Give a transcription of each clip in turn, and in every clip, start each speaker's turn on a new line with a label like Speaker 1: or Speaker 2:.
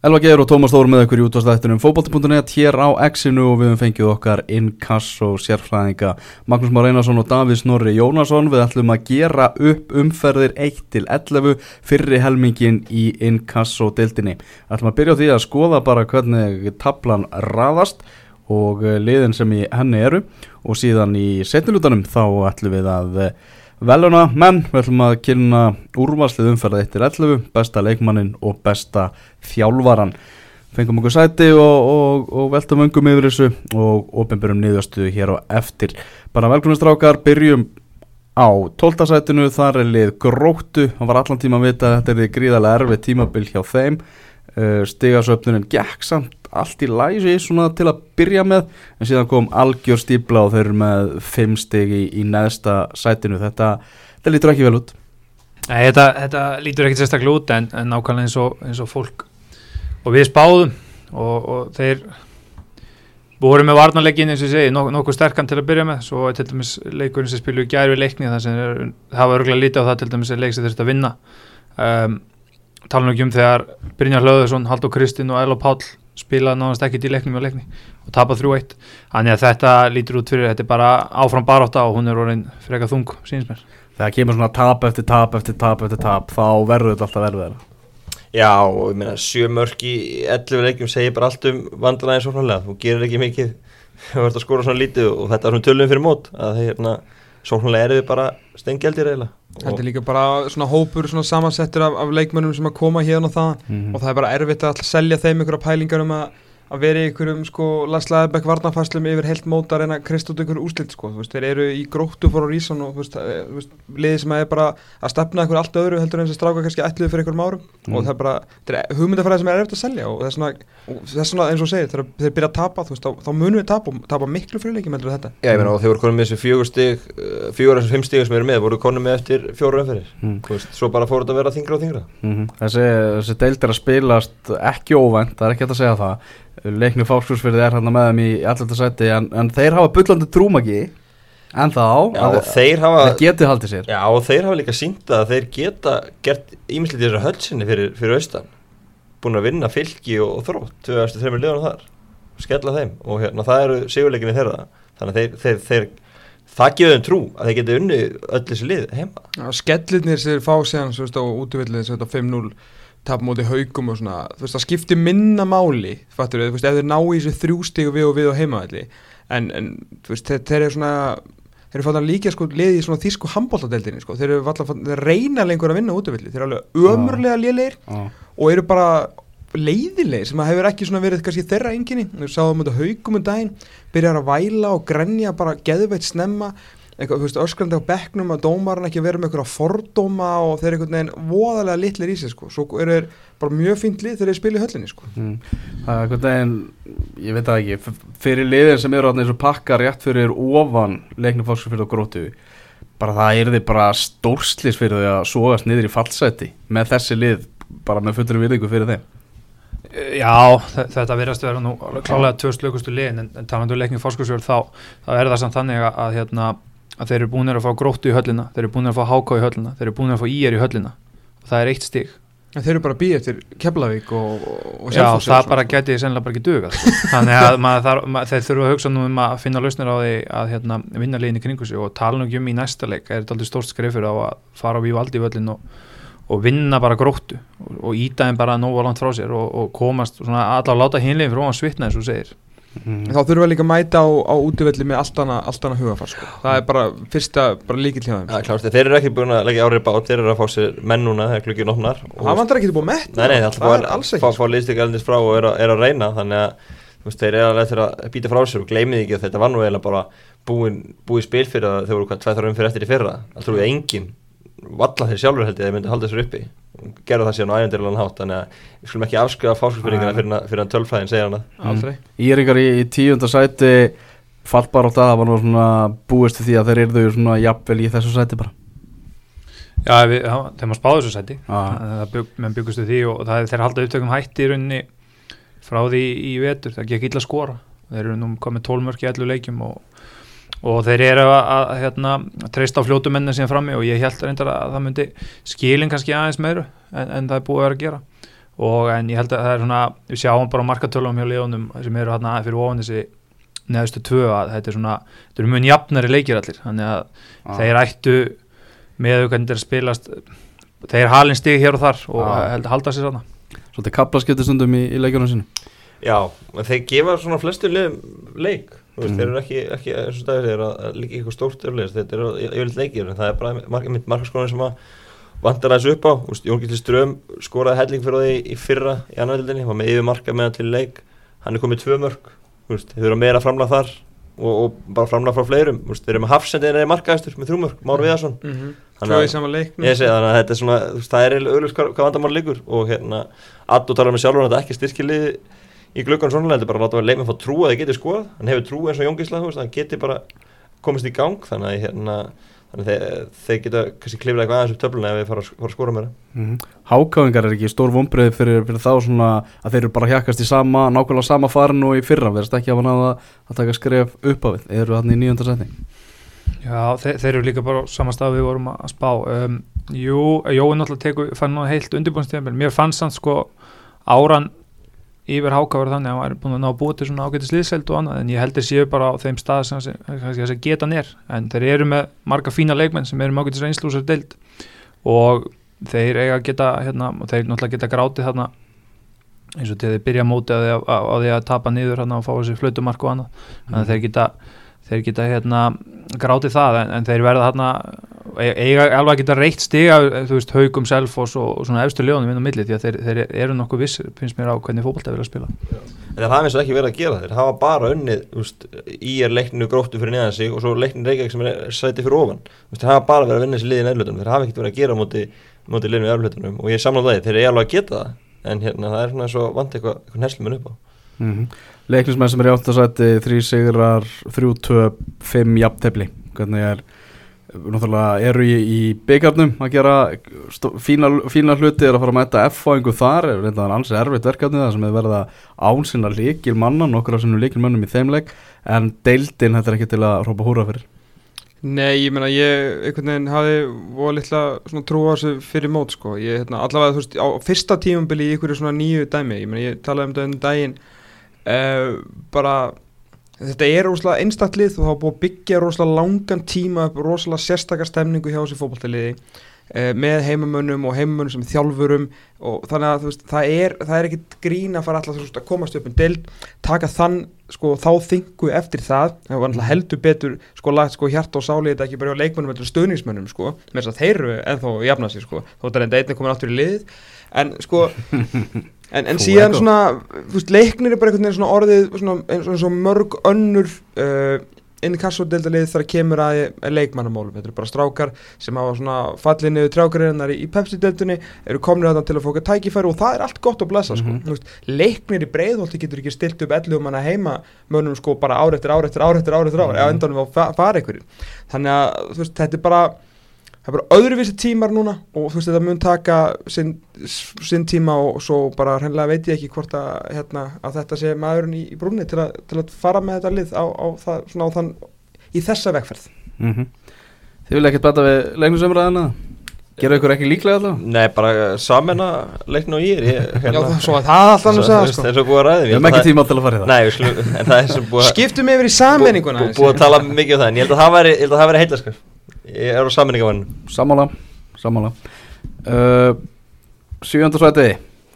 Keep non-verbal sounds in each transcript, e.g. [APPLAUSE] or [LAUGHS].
Speaker 1: Elva Geir og Tómas Þór með ykkur í útváðstættunum fókbalti.net hér á Exinu og við höfum fengið okkar innkass og sérfræðinga. Magnús Már Einarsson og Davís Norri Jónasson við ætlum að gera upp umferðir 1-11 fyrri helmingin í innkass og deildinni. Ætlum að byrja á því að skoða bara hvernig tablan raðast og eh, liðin sem í henni eru. Og síðan í setnilutanum þá ætlum við að eh, veluna menn, við ætlum að kynna úrvarslið umferða 1-11 besta leikmannin og besta þjálvaran fengum okkur sæti og, og, og veltum öngum yfir þessu og ofinbjörnum niðurstuðu hér og eftir. Bara velgrunastrákar, byrjum á 12. sætinu, þar er lið gróttu, hann var allan tíma að vita að þetta er gríðarlega erfið tímabil hjá þeim uh, stigasöfnunin gekk samt allt í læsi svona til að byrja með en síðan kom algjör stíbla og þau eru með fimm stig í, í neðsta sætinu. Þetta, þetta lítur ekki vel út.
Speaker 2: Nei, þetta, þetta lítur ekkert sérstaklega út en, en nákvæmlega eins og, eins og fólk og við spáðum og, og þeir voru með varnarleikin eins og ég segi nok nokkuð sterkan til að byrja með. Svo til dæmis leikurinn sem spilu gæri við leikni það sem er, var örgulega lítið á það til dæmis er leik sem þurft að vinna. Um, tala nú ekki um þegar Brynjar Hlöðursson, Haldur Kristinn og Elo Páll spilaði náðast ekkit í leiknum og leikni og tapað 3-1 þannig að þetta lítur út fyrir þetta er bara áfram baróta og hún er orðin freka þung síns mér.
Speaker 1: Þegar kemur svona tap eftir tap eftir tap eftir tap þá verður þetta alltaf verður þeirra
Speaker 3: Já, og ég meina, sjö mörg í 11 leikjum segir bara allt um vandræðin svo hranlega, þú gerir ekki mikið [LAUGHS] þú ert að skora svona lítið og þetta er svona tölum fyrir mót, að þeir, hérna, svo hranlega eru við bara stengjaldir eiginlega
Speaker 4: Þetta er líka bara svona hópur svona samansettur af, af leikmönnum sem að koma hérna og það
Speaker 1: mm -hmm.
Speaker 4: og það er bara erfitt að selja þeim einhverja pælingar um að að vera í einhverjum sko Laslaðabæk varnafæslum yfir heilt móta að reyna að krist út einhverju úslitt sko, þú veist, þeir eru í gróttu fór á rísan og þú veist, eh, liðið sem er bara að stefna einhverju allt öðru heldur en þess að stráka kannski ætluðu fyrir einhverjum árum
Speaker 1: Mm.
Speaker 4: og það er bara, þetta er hugmyndafræði sem er erfitt að selja og það er svona, og það er svona eins og segir, þegar þeir byrja að tapa, þú veist, þá, þá munum við tapa tapa miklu fyrirleikjum heldur en þetta
Speaker 3: Já, ég meina, og þeir voru konum með þessu fjögur stig uh, fjögur af þessum fimm stigum sem eru með, voru konum með eftir fjóru umferðir,
Speaker 1: Mm.
Speaker 3: þú veist, svo bara fór þetta að vera þingra og þingra
Speaker 1: Mhm. Þessi, þessi deild er að spilast ekki óvænt, það er ekki hægt að segja það leiknu fáskúsfyrði er hann með þeim í alltaf sæti en, en þeir hafa bullandi trúmagi en þá
Speaker 3: Já,
Speaker 1: að
Speaker 3: þeir hafa
Speaker 1: það getið haldið sér.
Speaker 3: Já, og þeir hafa líka sínt að þeir geta gert ímislítið þessar hölsinni fyrir, fyrir austan. Búin að vinna fylki og, og þrótt tvö eftir þreymur liðunum þar. Skella þeim og hérna það eru sigurleikinni þeirra. Þannig að þeir, þeir, þeir það gefur þeim trú að þeir geta unni öll þessi lið heima.
Speaker 4: Já, skellirnir sem þeir fá á útvillið sem þetta 5-0 tap móti haugum og svona þú veist það skiptir minna máli fattur þú veist ef þeir ná í þessu þrjú stígu við og við og heimaðalli en, en þú veist þeir, þeir eru svona þeir eru fattan líka sko liði í svona þýsku handbóltadeildinni sko. Þeir eru fattan þeir reyna lengur að vinna útvillið þeir eru alveg ömurlega lélegir
Speaker 1: Já.
Speaker 4: og eru bara leiðilegir sem að hefur ekki svona verið kannski þeirra enginni við sáðum þetta haugum um daginn byrjar að væla og grenja bara geðveitt snemma eitthvað, þú veist, öskrandi á bekknum að dómarinn ekki verið með eitthvað fordóma og þeir eru einhvern veginn voðalega litlir í sig sko, svo eru þeir bara mjög fínt lið þegar þeir spila í höllinni sko
Speaker 1: Mm. Það er einhvern veginn, ég veit það ekki, fyrir liðin sem eru átni eins og pakka rétt fyrir ofan leiknum fólksfyrð og grótu, bara það er þið bara stórslis fyrir þau að sogast niður í fallseti með þessi lið bara með fullur virðingu fyrir þeim.
Speaker 2: Já, þe- þetta verðast vera nú klálega tvö slökustu liðin en, en talandu um leiknum fórskursjörð þá, þá er það samt þannig að, að, hérna, að þeir eru búinir að fá gróttu í höllina, þeir eru búinir að fá háká í höllina, þeir eru búinir að fá íjar í höllina og það er eitt stig.
Speaker 4: en þeir eru bara býja eftir Keflavík og, og
Speaker 2: Já,
Speaker 4: og
Speaker 2: það bara
Speaker 4: sko.
Speaker 2: geti sennilega bara ekki dugað. sko. [LAUGHS] Þannig að maður þarf, maður, þeir þurfa að hugsa nú um að finna lausnir á því að hérna, vinna liðin í kringu sig og tala nú ekki um í næsta leik, er þetta aldrei stórt skrifur á að fara á Vívaldi völlin og, og vinna bara gróttu og, og íta þeim bara nógu langt frá sér og, og komast svona allavega láta hinlegin frá hann svitna eins og segir.
Speaker 1: Mm.
Speaker 4: Þá þurfum við líka að mæta á, á útivelli með allt annað hugafar sko. það er bara fyrsta hjá þeim.
Speaker 3: Já, klárt, þeir eru ekki búin að leggja árið bát þeir eru að fá sér menn núna þegar klukkið opnar. Og
Speaker 4: það vantar ekki til búið að metta
Speaker 3: Nei, nei, það er
Speaker 4: það er
Speaker 3: alltaf
Speaker 4: alls
Speaker 3: að
Speaker 4: ekki
Speaker 3: fá, fá liðstík frá og er, að- er að reyna þannig að veist, þeir eru alveg eftir að býta frá sér og gleymið ekki að þetta var nú eiginlega bara búin, búið spil fyrir að þau voru hvað, tveið þar um fyrir eftir í fyrra. Það trúið engin, valla þeir sjálfur held ég að þeir myndi halda þessu uppi. Gerðu það síðan á ævendirlega hátt þannig að við skulum ekki afskjöða fáskilsbyrjingina fyrir, fyrir hann tölfræðin segja hann að.
Speaker 4: Aldrei.
Speaker 1: Íringar í, í tíunda sæti fallbar á það, það var nú svona búist við því að þeir eru þau svona jafnvel í þessu sæti bara.
Speaker 2: Já, við, já þegar maður spáði þessu sæti. Það bygg, menn byggustu því og það er þeir halda upptökum hætti í rauninni frá því í vetur, það gekk illa að skora. Þeir eru nú komið tólmörk í allu leikjum og, og þeir eru að, að hérna, treysta á fljótumennin síðan frammi og ég held reyndar að það myndi skilin kannski aðeins meiru en, en það er búið að vera að gera. Og en ég held að það er svona við sjáum bara markatölum hjá liðunum sem eru hérna fyrir ofan þessi neðustu tvö að þetta er svona, þetta eru mjög jafnari leikir allir, þannig að
Speaker 1: Ah.
Speaker 2: þeir ættu með hvernig þeir spilast þeir halin stig hér og þar og
Speaker 1: Ah.
Speaker 2: held að halda sér þarna.
Speaker 1: Svolítið kaplaskipti stundum í, í leikjunum sinu
Speaker 3: Já, en þeir gefa svona flestu leik þú veist,
Speaker 1: Mhm.
Speaker 3: þeir eru ekki, ekki eins og stæðir þeir að líka eitthvað stórt örulegist, þetta eru yfirleitt leikir en það er bara mark, mitt markaskonin sem að vantar aðeins upp á, þú veist, Jón Gildur Ström skoraði helling fyrir því í fyrra í annaðildinni, var með yfir marka meðan til leik. Hann er komið tvö mörg, þú veist, þeir eru meira framlega þar og, og bara framlega frá fleirum, þú veist, þeir eru með hafsendin eða markaðistur með þrjú mörg, Már Viðarsson.
Speaker 4: Mm -hmm.
Speaker 3: Þannig
Speaker 4: Tvö
Speaker 3: að-
Speaker 4: í sama leiknum
Speaker 3: Ég segi þannig að þetta er svona, þú veist, það er auðvitað hvað, hvað vandamál liggur og hérna, Addo talar með sjálfur að þetta ekki styrkilið í gluggan svona, er bara að láta leikmenn fá trú að þeir geti skoðað, hann hefur trú eins og Jóngisla, þú veist, hann geti bara komist í gang, þannig að hérna, þannig að þeir, þeir geta kannski kliflega eitthvað aðeins upp töfluna ef við fara, fara að skora meira.
Speaker 1: mm Hákáingar er ekki stór vombrið fyrir, fyrir þá svona að þeir eru bara hjakast í sama nákvæmlega sama farin og í fyrra verðast ekki að náða að taka skref upp á við. Eru hann í nýjönda setni
Speaker 2: Já, þeir, þeir eru líka bara á sama stað við vorum að spá. Um, Jú, Jói náttúrulega tekur fann nú heilt undirbúinstíðanbel yfir háka var þannig að hann var búin að ná að búa til svona ágætis liðseld og annað en ég heldur séu bara á þeim stað sem kannski þessi getan er en þeir eru með marga fína leikmenn sem eru með ágætis reynslúsar deild. Og þeir eiga að geta hérna, og þeir náttúrulega geta grátið þarna eins og til þeir byrja móti að því að, að, að, því að tapa niður hérna og fá þessi flautumark og annað. Þannig að þeir geta þeir geta hérna grátið það en, en þeir verða hérna eiga alveg að geta reitt stiga þú veist haugum, selfos og, og svona efstu ljónum inn á milli því að þeir, þeir eru nokkuð viss finnst mér á hvernig fótbolta vilja spila.
Speaker 3: En það hafa eins og ekki verið að gera, þeir hafa bara unnið, þú veist, í er leikninu gróttu fyrir neðan sig og svo leikninu Reykjavík sem er sæti fyrir ofan, þú veist, þeir hafa bara verið að vinna þessi liðin eðlutunum, þeir hafa ekkert verið að gera móti, móti liðinu eðlutunum og ég er samlað það, þeir eru
Speaker 1: náttúrulega eru í, í byggarnum að gera fína, fína hluti er að fara að mæta F-fáingu þar. Er reyndaðan ansið erfitt verkefni það sem er verið að ánsina líkil manna nokkur af sinu líkil mönnum í þeimleik en deildin þetta er ekki til að hrópa húra fyrir.
Speaker 4: Nei, ég meina, ég einhvern veginn hafi voru litla svona trú á þessu fyrir mót, sko. Ég, hérna, allavega, þú veist, á fyrsta tímambili í ykkur svona nýju dæmi, ég meina, ég talaði um þetta um daginn uh, bara þetta er rosalega einstaklið það er búið að byggja rosalega langan tíma upp rosalega sérstakar stemningu hjá þessu fótballtaliði uh, með heimamönnum og heimamönnum sem þjálfurum og þannig að þú veist, það er, er ekkit grín að fara alltaf þú að komast upp um deild, taka þann sko þá þingu eftir það. Það var alltaf heldur betur sko lagt sko hjarta og sáli þetta ekki bara á leikmönnum heldur stöðningsmönnum sko, með þess að þeir eru ennþá jafna sig sko, þó þetta er enda einnig komin áttur í lið. En sko [LAUGHS] en, en síðan svona, þú veist, leiknir er bara einhvern veginn svona orðið svona, mörg önnur uh, inn í kassodeildalið þar kemur að, að leikmannamálum, þetta eru bara strákar sem hafa svona fallið niður trjákarinnar í, í Pepsi-deildunni, eru komnir að það til að fóka tækifæri og það er allt gott að blessa
Speaker 1: Mhm.
Speaker 4: sko. Þú veist, leiknir í breiðholti getur ekki stilt upp 11 manna heima mönnum sko bara ár eftir ár eftir ár eftir ár eftir ár,
Speaker 1: Mhm.
Speaker 4: eða endanum á fa fara einhverjum þannig að þú veist, þetta er bara það er bara öðruvísi tímar núna og þú veist þetta mun taka sinn, sinn tíma og svo bara hreinlega veit ég ekki hvort að, hérna, að þetta sé maðurinn í, í brúnni til, að- til að fara með þetta lið á, á, það, svona á þann, í þessa vegferð.
Speaker 1: Mm Þið vilja ekkert bæta við leiknisumræðina gera ykkur ekki líklega alltaf
Speaker 3: Nei, bara samena leikn og ég, ég
Speaker 4: Já, það, svo að það er alltaf að segja sko.
Speaker 3: Það er svo búið að ræða
Speaker 1: Við. Hefum ekki tíma til að fara í það.
Speaker 3: Nei, við skulum, [LAUGHS] en það er svo búið að
Speaker 4: skiptum yfir í
Speaker 3: bú- Búið að tala mikið um það, en ég held að það væri, ég held að Ég er á sammenningavann
Speaker 1: Sammála, sammála. Uh, Sjöndarsvæti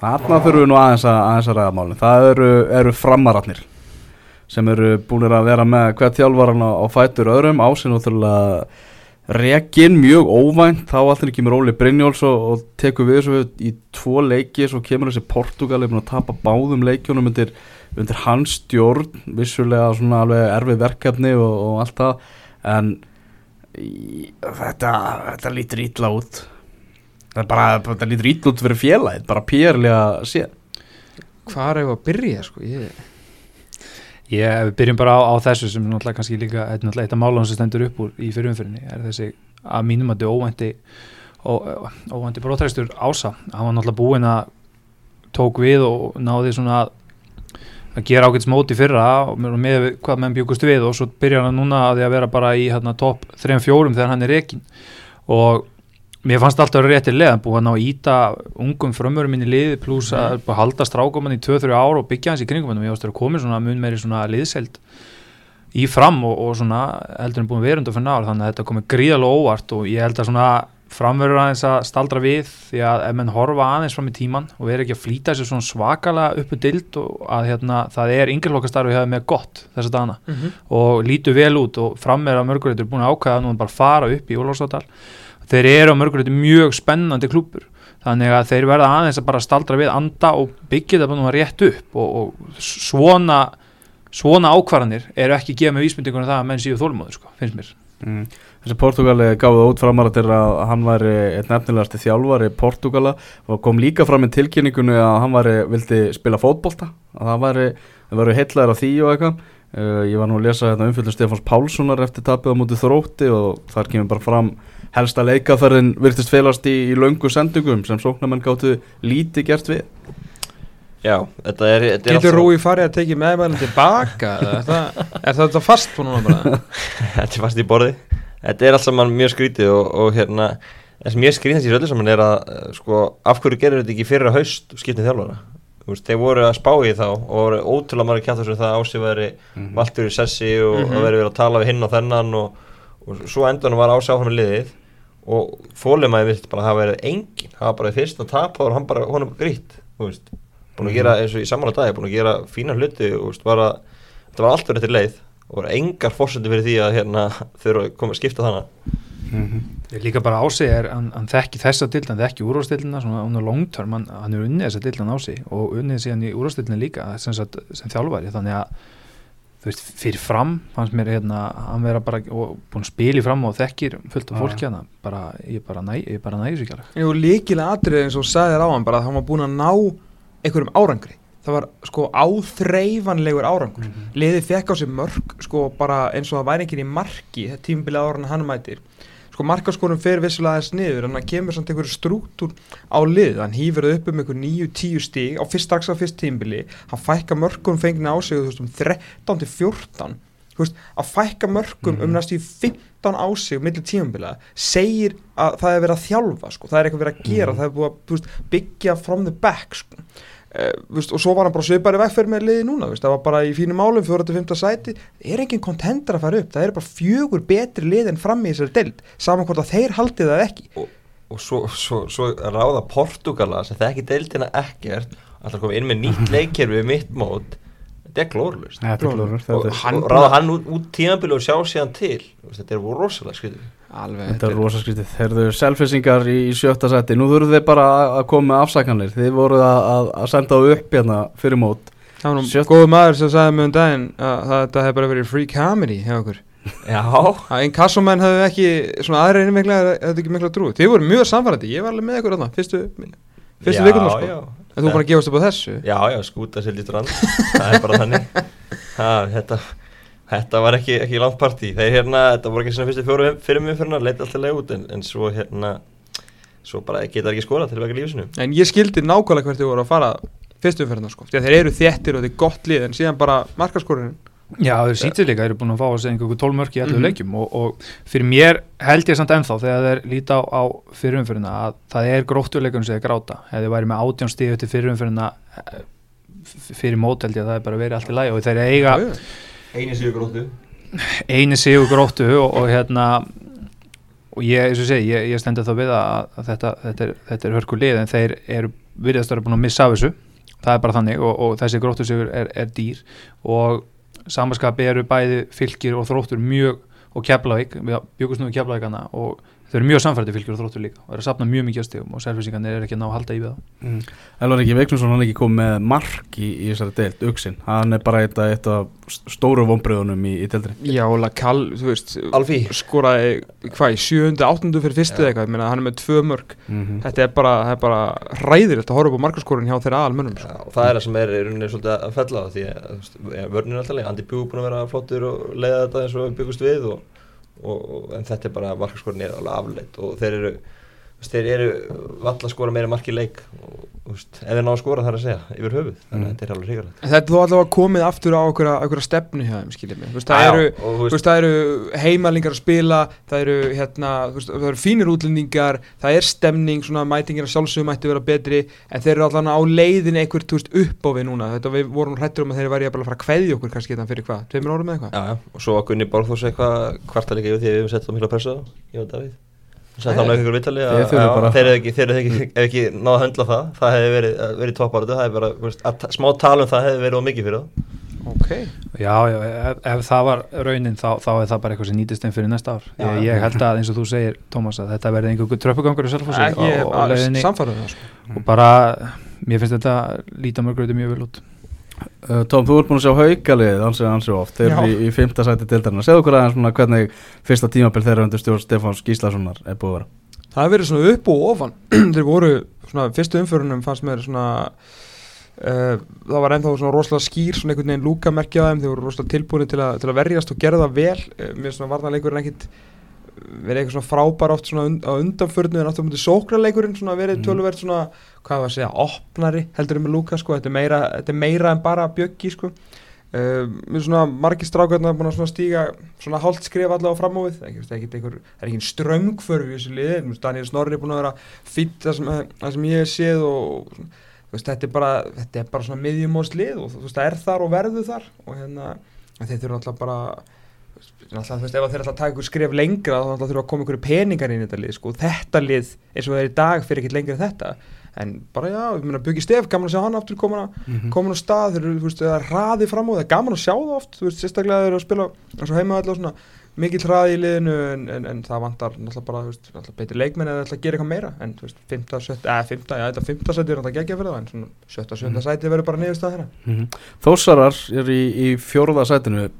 Speaker 1: Þarna þurfum við nú aðeins að, aðeins að ræða málin. Það eru, eru framaratnir sem eru búinir að vera með hvert þjálfaran á, á fætur öðrum. Ásinn og þurfa rekin mjög óvænt. Þá allir kemur Óli Brynjóls og, og tekur við þessu í tvo leiki. Svo kemur þessi Portugal búin að tapa báðum leikjunum undir, undir hans stjórn. Vissulega svona alveg erfið verkefni og, og allt það. En þetta, þetta lítur ítla út. Það er bara, þetta lítur ítla út fyrir félagið, bara pérlega séð.
Speaker 4: Hvað er það að byrja sko? Ég...
Speaker 2: Ég, ef við byrjum bara á, á þessu sem náttúrulega kannski líka þetta er náttúrulega eitt af málunum sem stendur upp úr í fyrirumfyrinni er þessi að mínum að þetta óvænti ó, óvænti brótræstur ása. Hann var náttúrulega búinn að tók við og náði svona að, að gera ágætis móti fyrra og með hvað menn bjögust við og svo byrjar hann núna að því að vera bara í hérna, topp 3-4 þegar hann er rekin og mér fannst alltaf leðan búið að ná íta ungum frömmurum minn í liði pluss
Speaker 3: Mhm.
Speaker 2: að að halda strákumann í 2-3 ár og byggja hans í kringum hann og ég ást að komið svona mun meiri svona liðseld í fram og, og svona heldur en búin verund og fyrir náður þannig að þetta komið gríðalega óvart og ég held að svona framverður aðeins að staldra við því að ef menn horfa aðeins fram í tíman og er ekki að flýta sér svona svakalega uppu dild og að hérna, það er yngirlokkastarfi hefur með gott þess að dana
Speaker 4: mm -hmm.
Speaker 2: og lítur vel út og frammeira mörgurreitur búin að ákvæða nú bara fara upp í Ólafsdal þeir eru á mörgurreitur mjög spennandi klúpur þannig að þeir verða aðeins að bara staldra við anda og byggja þetta bara rétt upp og, og svona svona ákvarðanir eru ekki gefa með vísmyndingunum það að menn séu þólmóður sko, finnst mér
Speaker 1: Mm. Þessi Portugali gáði út framara til að hann væri einn nefnilegasti þjálfari Portugala og kom líka fram í tilkynningunni að hann væri, vildi spila fótbolta. Að það væri, það væri heitlaður af því og eitthvað. Uh, ég var nú að lesa þetta umfjöldum Stefáns Pálssonar eftir tapið á mútið þrótti og þar kemur bara fram helsta leikaferðin virtist felast í, í löngu sendingum sem sóknarmenn gáttu lítið gert við.
Speaker 3: Já, þetta er, þetta er
Speaker 4: Getur Rúi farið að tekið meðmælinn tilbaka eða er það, er það þetta fast på núna bara? [LAUGHS]
Speaker 3: þetta er fast í borði Þetta er allt saman mjög skrítið og, og hérna það sem ég skrítið þessi öllu saman er að eh, sko, af hverju gerir þetta ekki fyrir að haust skiptið þjálfara? Þú veist, þeir voru að spá í þá og voru ótrúlega margir kjátt þess að það ásið væri valtur í sessi og
Speaker 4: Mhm.
Speaker 3: að veri verið að tala við hinn og þennan og, og svo endan var ásið áfram í liðið og þólimaði vilt bara hafa verið engin hafa bara í fyrsta tap og hann bara honum grýtt þú veist, búin að gera eins og í samanlega dag búin að gera fína hluti og þú veist, bara, þetta var allt verið til leið og voru engar fórsendi fyrir því að hérna, eru að koma að skipta þannig
Speaker 2: Ég líka bara ásig er, hann, hann þekki þessa dild, hann þekki úrvastildina svona on the long term, hann, hann er unnið þessa dild hann ásig og unnið síðan í úrvastildina líka sem, sagt, sem þjálfari, þannig að þú veist, fyrir fram fannst mér hérna, hann vera bara og búin að spila í fram og þekkir fullt af fólki hann bara, ég bara næ, ég bara næði sér ekki alveg
Speaker 4: Jú, líkilega atrið eins og sagði þér á hann bara að hann var búin að ná einhverjum árangri það var sko áþreifanlegur árangur. Liðið fekk á sig mörg sko bara eins og það væri enginn í marki þetta tímabilið ára hann mætir. Sko markaskorum fer vissilega aðeins niður en það kemur samt einhverju strúktúr á lið hann hýfur upp um einhver 9-10 stíg á fyrst dags á fyrst tímbili hann fækka mörgum fengni á sig þú veist, um 13 til 14 þú veist, að fækka mörgum um næstu í 15 á sig millir tímabila segir að það er verið að þjálfa sko. það er eitthvað verið að gera, það er búið að veist, byggja from the back sko. Uh, veist, og svo var hann bara svipari vegferð með liði núna veist, það var bara í fínum málum, 4-5 sæti. Það er engin kontender að fara upp? Það er bara fjögur betri lið en fram í þessari deild saman hvort að þeir haldi það ekki.
Speaker 3: Og svo, svo, svo ráða Portugala sem þekki deildina ekkert alltaf koma inn með nýtt [LAUGHS] leikkerfi við mitt mót þetta er glórlust
Speaker 1: er
Speaker 4: Og hann-
Speaker 3: og ráða hann út, út tímabili og sjá síðan til Þú veist, þetta er rosalega skriðið
Speaker 4: alveg,
Speaker 1: Þetta er rosa skrítið. Þeir eru selfisingar í sjötta seti. Nú þurfum þeir bara að- koma með afsakanir. Þið voruð að, að, að senda það upp hérna fyrir mót.
Speaker 4: það var nú góðu maður sem sagði mig um daginn að það hefði bara verið free comedy hjá okkur.
Speaker 3: Já,
Speaker 4: einn kassumenn hefði ekki svona aðra einu mikla, hefði ekki mikla trú. Þið voru mjög samfærandi, ég var alveg með ykkur þarna fyrstu, fyrstu vikurnar sko. en þú bara gefast upp á þessu?
Speaker 3: Já, já, skúta sér lítur andan það er bara þannig. [LAUGHS] Ha, þetta, þetta var ekki, ekki langt partí. Þeir hérna, þetta voru ekki svona fyrstu fjóru fyrir mig fyrir hann, leita alltaf leið út en, en svo hérna svo bara geta ekki skora til vega lífsinu
Speaker 4: en ég skildi nákvæmlega hvert þið voru að fara fyrstu umferðina sko, því að þeir eru þéttir og þeir gott lið en síðan bara markaskorinn
Speaker 2: Já, þeir sýttir líka, þeir eru búin að fá að segja einhverjum 12 mörk í 11
Speaker 4: Mhm.
Speaker 2: leikjum og, og fyrir mér held ég samt ennþá þegar þeir líta á, á fyrirumfyrirna að það er gróttuleikunum sem þeir gráta. Ef þeir væri með átján stíðu til fyrirumfyrirna fyrir mót held ég að það er bara verið allt í læg og þeir eiga
Speaker 3: eini sigur gróttu.
Speaker 2: Eini sigur gróttu og, og hérna og ég, eins og segi, ég, ég stendur þá við að, þetta, þetta, er, er hörku lið en þeir eru virðast að búin að missa af þessu. Það er bara þannig og, og þessi gróttu sigur er, er dýr og samanskapi eru bæði fylgir og þróttur mjög og keflavík, við nú í keflavíkana og þau eru mjög samfærdi fylgir og þróttur líka og eru að sapna mjög mikið að stegum og selfisingarnir er ekki að ná að halda í við það.
Speaker 1: Elvar ekki Veiknusson, hann er ekki komið með mark í, í þessari deild, Uxin. Hann er bara eitt, af- eitt af stóru vonbröðunum í, í deildri.
Speaker 4: já, Lakal, þú veist
Speaker 3: Alfí
Speaker 4: skoraði, hvað, í sjöundu, áttundu fyrir fyrstu eða eitthvað, ég meina hann er með tvö mörg
Speaker 1: Mm
Speaker 4: þetta er bara, það er bara ræðilegt að horfa upp á markaskorinn hjá þeirra almönnum sko.
Speaker 3: Já, og það er það sem er í rauninni svolítið að og en þetta er bara markaskorin er alveg afleitt og þeir eru þeir eru valla að skora meira marki leik. Þeir ná að skora þar að segja yfir höfuð, þannig að þetta er alveg
Speaker 4: En Þetta er þó allavega komið aftur á einhverja, einhverja stefnu hjá þeim, skiljið mig. Veist, það, eru,
Speaker 3: og veist,
Speaker 4: það eru heimalingar að spila, það eru, hérna, veist, það eru fínir útlendingar, það er stemning, svona mætingir að sjálfsögum mætti vera betri, en þeir eru allavega á leiðin einhver, þú veist, upp á við núna. Þetta við vorum hrættur um að þeir væri að fara að kveðja okkur kannski þetta fyrir hvað, tveimur árum eða
Speaker 3: já, og svo að Gunni Borgþórs eitthvað kvarta líka yfir því að við hefum sett það mikla pressu á ég og Davíð Sætt hann með ykkur vitali að
Speaker 1: Þeir
Speaker 3: hefði ekki, ekki, náða að höndla það það hefði verið, verið ta- smá talum það hefði verið of mikið fyrir það
Speaker 4: Ok.
Speaker 2: Já, já, ef, ef það var raunin þá, þá er það bara eitthvað sem nýtist einn fyrir næsta ár.
Speaker 3: Já,
Speaker 2: ég, held að eins og þú segir, Tómas að þetta verði einhverjum
Speaker 4: Ekki,
Speaker 2: og, og,
Speaker 4: sko.
Speaker 2: og bara mér finnst þetta líta mörgröðu mjög vel út
Speaker 1: Tóm, þú ert búin að sjá haukalið ansið oft, þeir eru í, í fymta sæti dildarinn segðu okkur aðeins hvernig fyrsta tímabil þeirra undir stjórn Stefáns Gíslasonar er búið að vera.
Speaker 4: Það hefur verið svona upp og ofan. [CLEARS THROAT] Þeir voru svona fyrstu umförunum fannst mér svona uh, það var ennþá svona rosalega skýr svona einhvern veginn þeim. Þeir voru rosalega tilbúinu til, að- til að verjast og gera það vel. Uh, mér svona varnarleikurinn ekkit verið eitthvað svona frábær oft svona und, á undanförnu en aftur á mútið sóknarleikurinn svona verið
Speaker 1: Mhm.
Speaker 4: töluvert svona hvað var að segja, opnari heldur um með Lúka sko, þetta er meira, þetta er meira en bara bjöggi sko. Uh, mér svona margir strákarna búin að svona stíga svona hálft skrif allavega fram á við það er ekki, einhver, það er ekki ströngförf í þessu liði, Daniel Snorri er búin að vera fýtt það sem, það sem ég hef séð og veist, þetta er bara þetta er bara svona miðjumóðs lið og þú veist, það er þar og verður þar og hérna, en þeir þurfa alltaf bara alltaf, veist, ef þeir alltaf taka ykkur skref lengra þá alltaf þurfa að koma ykkur peningar inn í þetta lið sko, og þetta lið eins og það er í dag fyrir ekkert lengra en þetta en bara já, ég meina Bjöggi Stef, gaman að sjá hann aftur komin að
Speaker 1: Mhm.
Speaker 4: komin á stað, þeir eru, er hraði fram á það er gaman að sjá það oft, veist, sérstaklega þeir eru að spila eins og heima og svona, mikill hraði í liðinu en, en, en það vantar náttúrulega bara, veist, náttúrulega betri leikmenn eða að gera eitthvað meira, en 5. 7. eða 5. já, þetta 5. sæti er náttúrulega geggja fyrir það en 7. 7.
Speaker 1: Mhm.
Speaker 4: sæti verður bara niðurstað hérna
Speaker 1: Mhm. Þósarar er í, í fjórða sætinu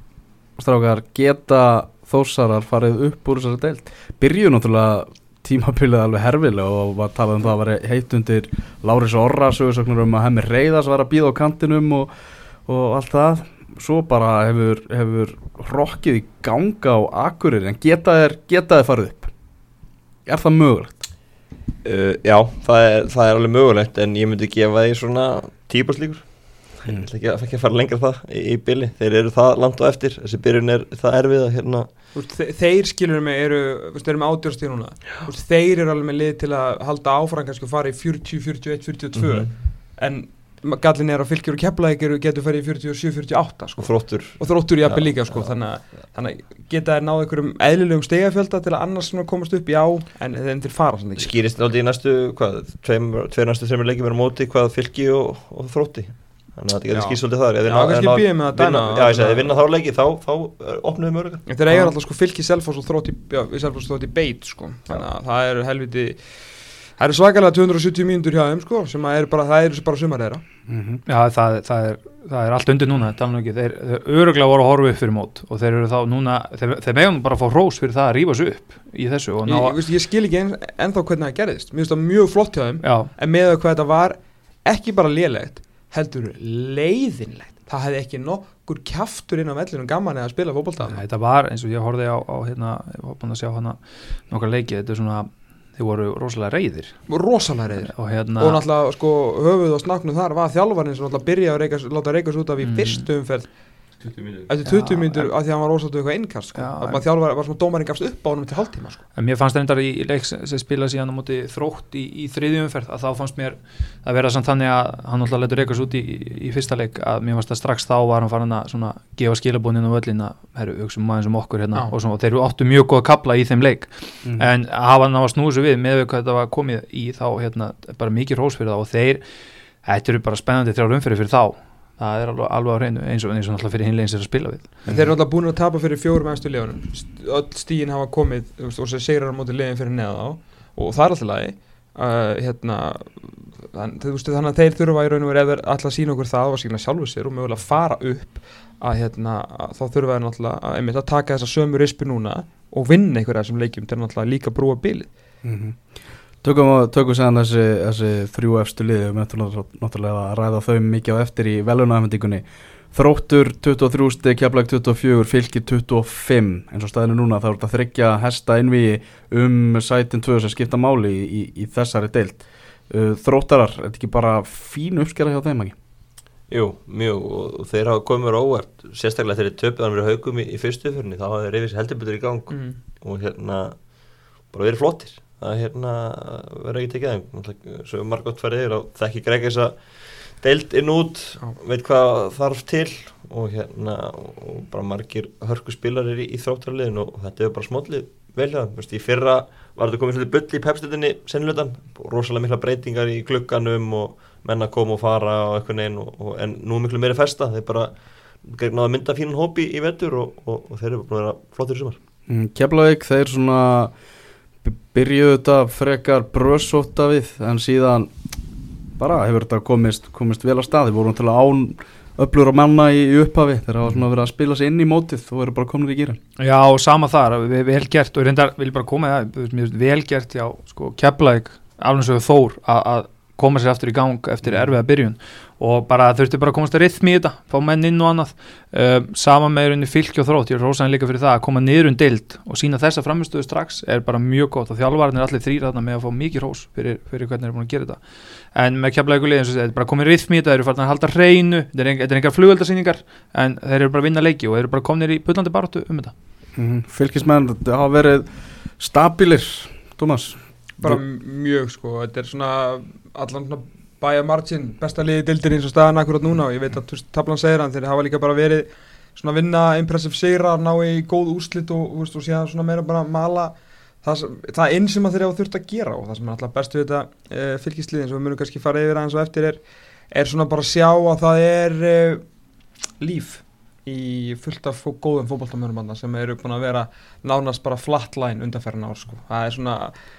Speaker 1: strákar geta Þósarar farið upp úr þessari deild? Byrjuðu náttúrulega tímabilið alveg herfilega og var talað um það að vera heitt undir Láris Orra sögursögnur um að hemmi reyðas var að býða á kantinum og, og allt það. Svo bara hefur, hefur rokkið í ganga á akkurir en geta þeir, geta þeir farið upp? Er það mögulegt?
Speaker 3: uh, já, það er, það er alveg mögulegt en ég myndi gefa því svona típaslíkur
Speaker 1: Mm.
Speaker 3: ég ætla ekki, að- ekki að fara lengra það í, í bili þeir eru það langt og eftir þessi byrjun er það erfið að hérna
Speaker 4: þe- þeir skilur mig eru, eru með átjórstíð núna veist, þeir eru alveg með lið til að halda áfram kannski og fara í 40, 41, 42
Speaker 3: Mhm.
Speaker 4: en gallin er að fylgjur og keflaðikir getur farið í 47, 48 sko.
Speaker 3: og þróttur
Speaker 4: og þróttur í appi líka sko.
Speaker 3: já.
Speaker 4: þannig, að, þannig að geta þær náð einhverjum eðlilegum stegafjölda til að annars komast upp já en þeir þeir fara
Speaker 3: skýrist náttúrulega í næstu tveir næstu þreymur leikjum er á móti hvað fylgi og, og þrótti þannig að þetta getur skýrst svolítið þar.
Speaker 4: Já,
Speaker 3: ná-
Speaker 4: kannski bíðum með að dæma-
Speaker 3: já, ég segi, þeir vinna þá leiki þá, þá opnum við mörgur
Speaker 4: En þeir eiga alltaf sko fylki selfos og þrótt í, já, selfos þrótt í beit sko. þannig að það eru helviti það eru svakalega 270 mínútur hjá þeim sko, sem að eru bara, það eru bara sumar þeirra.
Speaker 1: Mm
Speaker 2: Já, það, það, er, það er allt undir núna, þetta alveg ekki, þeir, þeir öruglega voru að horfa upp fyrir mót og þeir eru þá núna, þeir, þeir meðan bara að fá rós fyrir það að rífa sig upp í þessu og ná
Speaker 4: ég, ég, ég skil ekki en, ennþá hvernig það gerðist. Mér finnst það mjög flott hjá þeim
Speaker 2: já,
Speaker 4: en með að hvað þetta var ekki bara lélegt heldur leiðinlegt. Það hefði ekki nokkur kjaftur inn á vellinum gaman eða að spila fótbolta.
Speaker 2: Þetta var eins og ég horfði á, á hérna, ég var búin að sjá hana nokkar leiki, þetta er svona, þeir voru rosalega reyðir
Speaker 4: rosalega reyðir
Speaker 2: og hérna,
Speaker 4: og náttúrulega sko höfuð og snaknum þar var þjálfarinn sem náttúrulega byrjaði að láta reykast út af í
Speaker 2: Mm.
Speaker 4: fyrstu umferð
Speaker 3: 20 mínútur
Speaker 4: eftir 20
Speaker 2: Já,
Speaker 4: mínútur
Speaker 2: en-
Speaker 4: af því að hann var rosalega eitthvað innkast sko. Að þjálfar var svona dómarinn gafst upp á honum til hálftíma sko.
Speaker 2: en mér fannst reyndar í, í leik sem spila síðan á móti þrótt í, í þriðjum umferð að þá fannst mér að vera samt þannig að hann alltaf letur reykast út í, í, fyrsta leik að mér fannst að strax þá var hann farin að svona gefa skilabúnin á völlin að herru, hugsaum maður sem okkur hérna og, svona, og þeir eru áttu mjög góð að kapla í þeim leik
Speaker 1: -hmm.
Speaker 2: en hafa hann á sig við með hvað þetta var það er alveg, alveg á hreinu eins og, eins og náttúrulega fyrir hinlegin sem er að spila við.
Speaker 4: En þeir eru alltaf búin að tapa fyrir fjórum efstu liðunum. St- öll stíin hafa komið þú veist, og sem segir hann á móti liðin fyrir neða á og það er alltaf lagi. Uh, hérna, þann, þú veist, þannig að þeir þurfa í raun og verið þeir alltaf sína okkur það og sína sjálfu sér og mögulega fara upp að, hérna, að þá þurfa þeir náttúrulega að, einmitt, að taka þessa sömu rispi núna og vinna einhverja þessum leikjum til náttúrulega líka brúa bilið.
Speaker 1: Mhm. Tökum, tökum séðan þessi, þessi þrjú efstu liði við möttum náttúrulega að ræða þau mikið á eftir í velunafendingunni Þróttur 23 steg, Keflag 24, Fylkir 25 eins og staðinu núna þá er þetta þryggja hesta innvíi um sætin 2 sem skipta máli í, í, í þessari deild. Uh, Þróttarar, er þetta ekki bara fín uppskera hjá þeim ekki?
Speaker 3: Jú, mjög og, og þeir hafa komið óvart sérstaklega þegar þeir töpuð hann verið haugum í, í fyrstu uppförni þá hafa þeir reyfið sér heldur í gang
Speaker 4: mm.
Speaker 3: og hérna bara verið flottir það hérna verður ekki tekið þeim. Svo margótt farið yfir og þekki greg þess að deild inn út veit hvað þarf til og hérna og bara margir hörku spilarir í, í þróttarliðin og þetta er bara smóllið velja Vist, í fyrra var þetta komið svolítið bull í pepstöldinni sennilutan, rosalega mikla breytingar í klukkanum og menna koma og fara og eitthvað og, en nú er miklu meiri festa. Þeir bara náða að mynda fínan hópi í vetur og, og, og þeir eru búin að vera flottir í sumar.
Speaker 1: Mm, Keflavík, þeir svona byrjuðu þetta frekar brösóta við en síðan bara hefur þetta komist, komist vel að staði voru til að án öflur og manna í, upphafi þeir hafa svona verið að spila sig inn í mótið og eru bara komin í gýra
Speaker 2: Já, sama þar, ve- vel gert og reyndar vil bara koma í það, vel gert já, sko, Keflæk, alveg svo Þór að- að koma sér aftur í gang eftir erfiða byrjun og bara þurfti bara að komast að rithmi í þetta, fá menn inn og annað. Uh, sama með rauninni fylki og þrótt. Ég er rosalega líka fyrir það að koma niður um dild og sína þessa framistöðu strax er bara mjög gott. Og þjálfarnir er allir þrýra þarna með að fá mikið hrós fyrir, fyrir hvernig þeir eru búin að gera þetta. En með og þetta er bara komið rithmi í þetta þeir eru farin að halda hreinu, þetta er engar, þetta er engar flugöldasýningar en þeir eru bara að vinna leiki og þeir eru bara komnir í pullandi baráttu um þetta.
Speaker 1: Mm, Fylkismenn
Speaker 4: bæja margin besta liði dildir eins og staðan akkurat núna og ég veit að tablan segir hann þeir hafa líka bara verið svona vinna impressive sigrar, ná í góð úrslit og, veist, og síðan svona meira bara mala það, það inn sem þeir hafa þurft að gera og það sem er alltaf bestu við þetta e, fylgisliðin sem við munum kannski fara yfir aðeins og eftir er, er svona bara að sjá að það er e, líf í fullt af fó, góðum fótballtamörnum sem eru búin að vera nánast bara flatline undanferðin ár sko. það er svona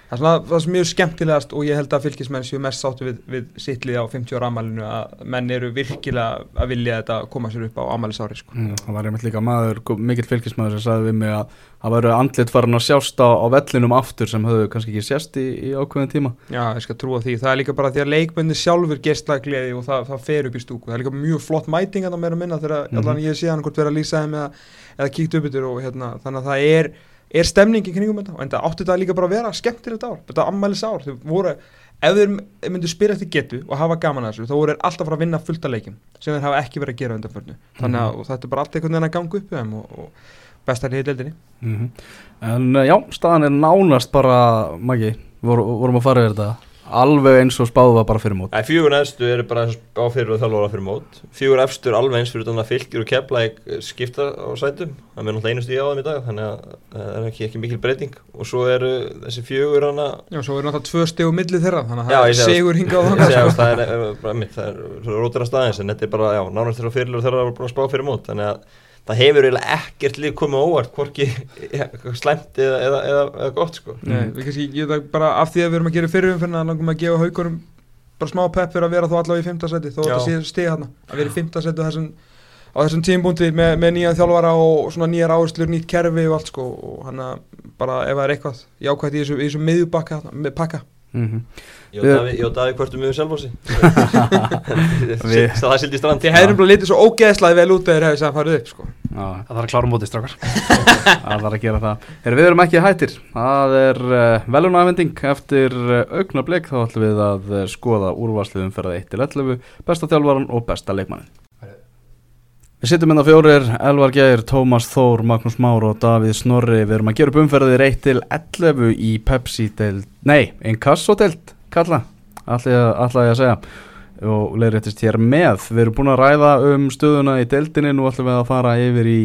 Speaker 4: það er svona það sem mjög skemmtilegast og ég held að fylgismenn séu mest sáttu við, við sittlið á 50 ára amalinu að menn eru virkilega að vilja þetta koma sér upp á amalisári sko.
Speaker 1: Mm, það var einmitt líka maður, mikill fylgismæður sem sagði við mig að það væru andlit farin að sjást á, á vellinum aftur sem höfðu kannski ekki sést í, í ákveðin tíma
Speaker 4: Já, ég skal trúa því, það er líka bara því að leikmenni sjálfur gestla gleði og það, það fer upp í stúku það er líka mjög flott mæting að meira minna þegar mm -hmm. ég sé hann hvort vera að lýsa þeim eða, eða kíkt upp yfir og hérna, þannig að það er, er stemning í kringum þetta? Og en það átti þetta líka bara að vera skemmtilegt ár. Þetta ammælis ár, þau voru ef þeir myndu spyrja eftir getu og hafa gaman að þessu þá voru þeir alltaf að vinna fullt að leikim sem þeir hafa ekki verið að gera undanförnu. Þannig að og þetta er bara allt einhvern veginn að ganga upp þeim og, og besta liðið deildinni.
Speaker 1: Mm En uh, já, staðan er nánast bara, Maggi, vor, vorum að fara yfir þetta alveg eins og spáðu var bara fyrir mót.
Speaker 3: Æ, fjögur neðstu eru bara eins og á fyrir og þjálfóra fyrir mót. Fjögur efstur alveg eins fyrir utan að fylgjur og kepla skipta á sætum. Það er náttúrulega einu stíð á þeim í dag þannig að það er ekki, ekki mikil breyting. Og svo eru þessi fjögur hana
Speaker 4: Já, svo er náttúrulega tvö stegu millið þeirra þannig að
Speaker 3: Já,
Speaker 4: það er segur og þangað.
Speaker 3: segi
Speaker 4: sko.
Speaker 3: að það er, eh, bara mitt, það er svo rótir að staðins en þetta er bara, já, nánast þeirra fyrir og þeirra það hefur eiginlega ekkert líf komið á óvart hvorki ja, slæmt eða, eða, eða, eða gott sko.
Speaker 4: Nei, við kannski, ég það bara af því að við erum að gera fyrirum fyrir að langum að gefa haugurum bara smá pepp fyrir að vera þá allavega í fymta seti þó þetta sé stig hann að vera í fymta seti á þessum, á þessum tímbúndi með, með nýja þjálfara og svona nýjar áherslur, nýtt kerfi og allt sko og hann að bara ef það er eitthvað jákvæmt í þessu, í þessu miðjubakka með pakka
Speaker 1: mm
Speaker 3: Davíð- ég og Davíð hvörtum [LAUGHS] við
Speaker 1: Við-
Speaker 3: það sildi strand.
Speaker 4: Þið hefðum bara litið svo ógeðslaði vel út eða hefði það farið upp sko.
Speaker 1: Já,
Speaker 2: það þarf að klára mótið strákar. [LAUGHS]
Speaker 1: Það var að gera það. Heru, Við erum ekki hættir. Það er uh, velunafending eftir uh, augnablik þá ætlum við að uh, skoða úrvarslið umferða 1 til 11 besta þjálfaran og besta leikmannin Við sittum inn á fjórir, Elvar Geir, Tómas Þór, Magnús Már og Davíð Snorri. Við erum að gera upp umferðir 1 til 11 í Pepsi-deild, nei, Inkasso-deild, kalla, ætla ég að segja. Og leiðréttist hér með. Við erum búin að ræða um stöðuna í deildinni, nú ætlum við að fara yfir í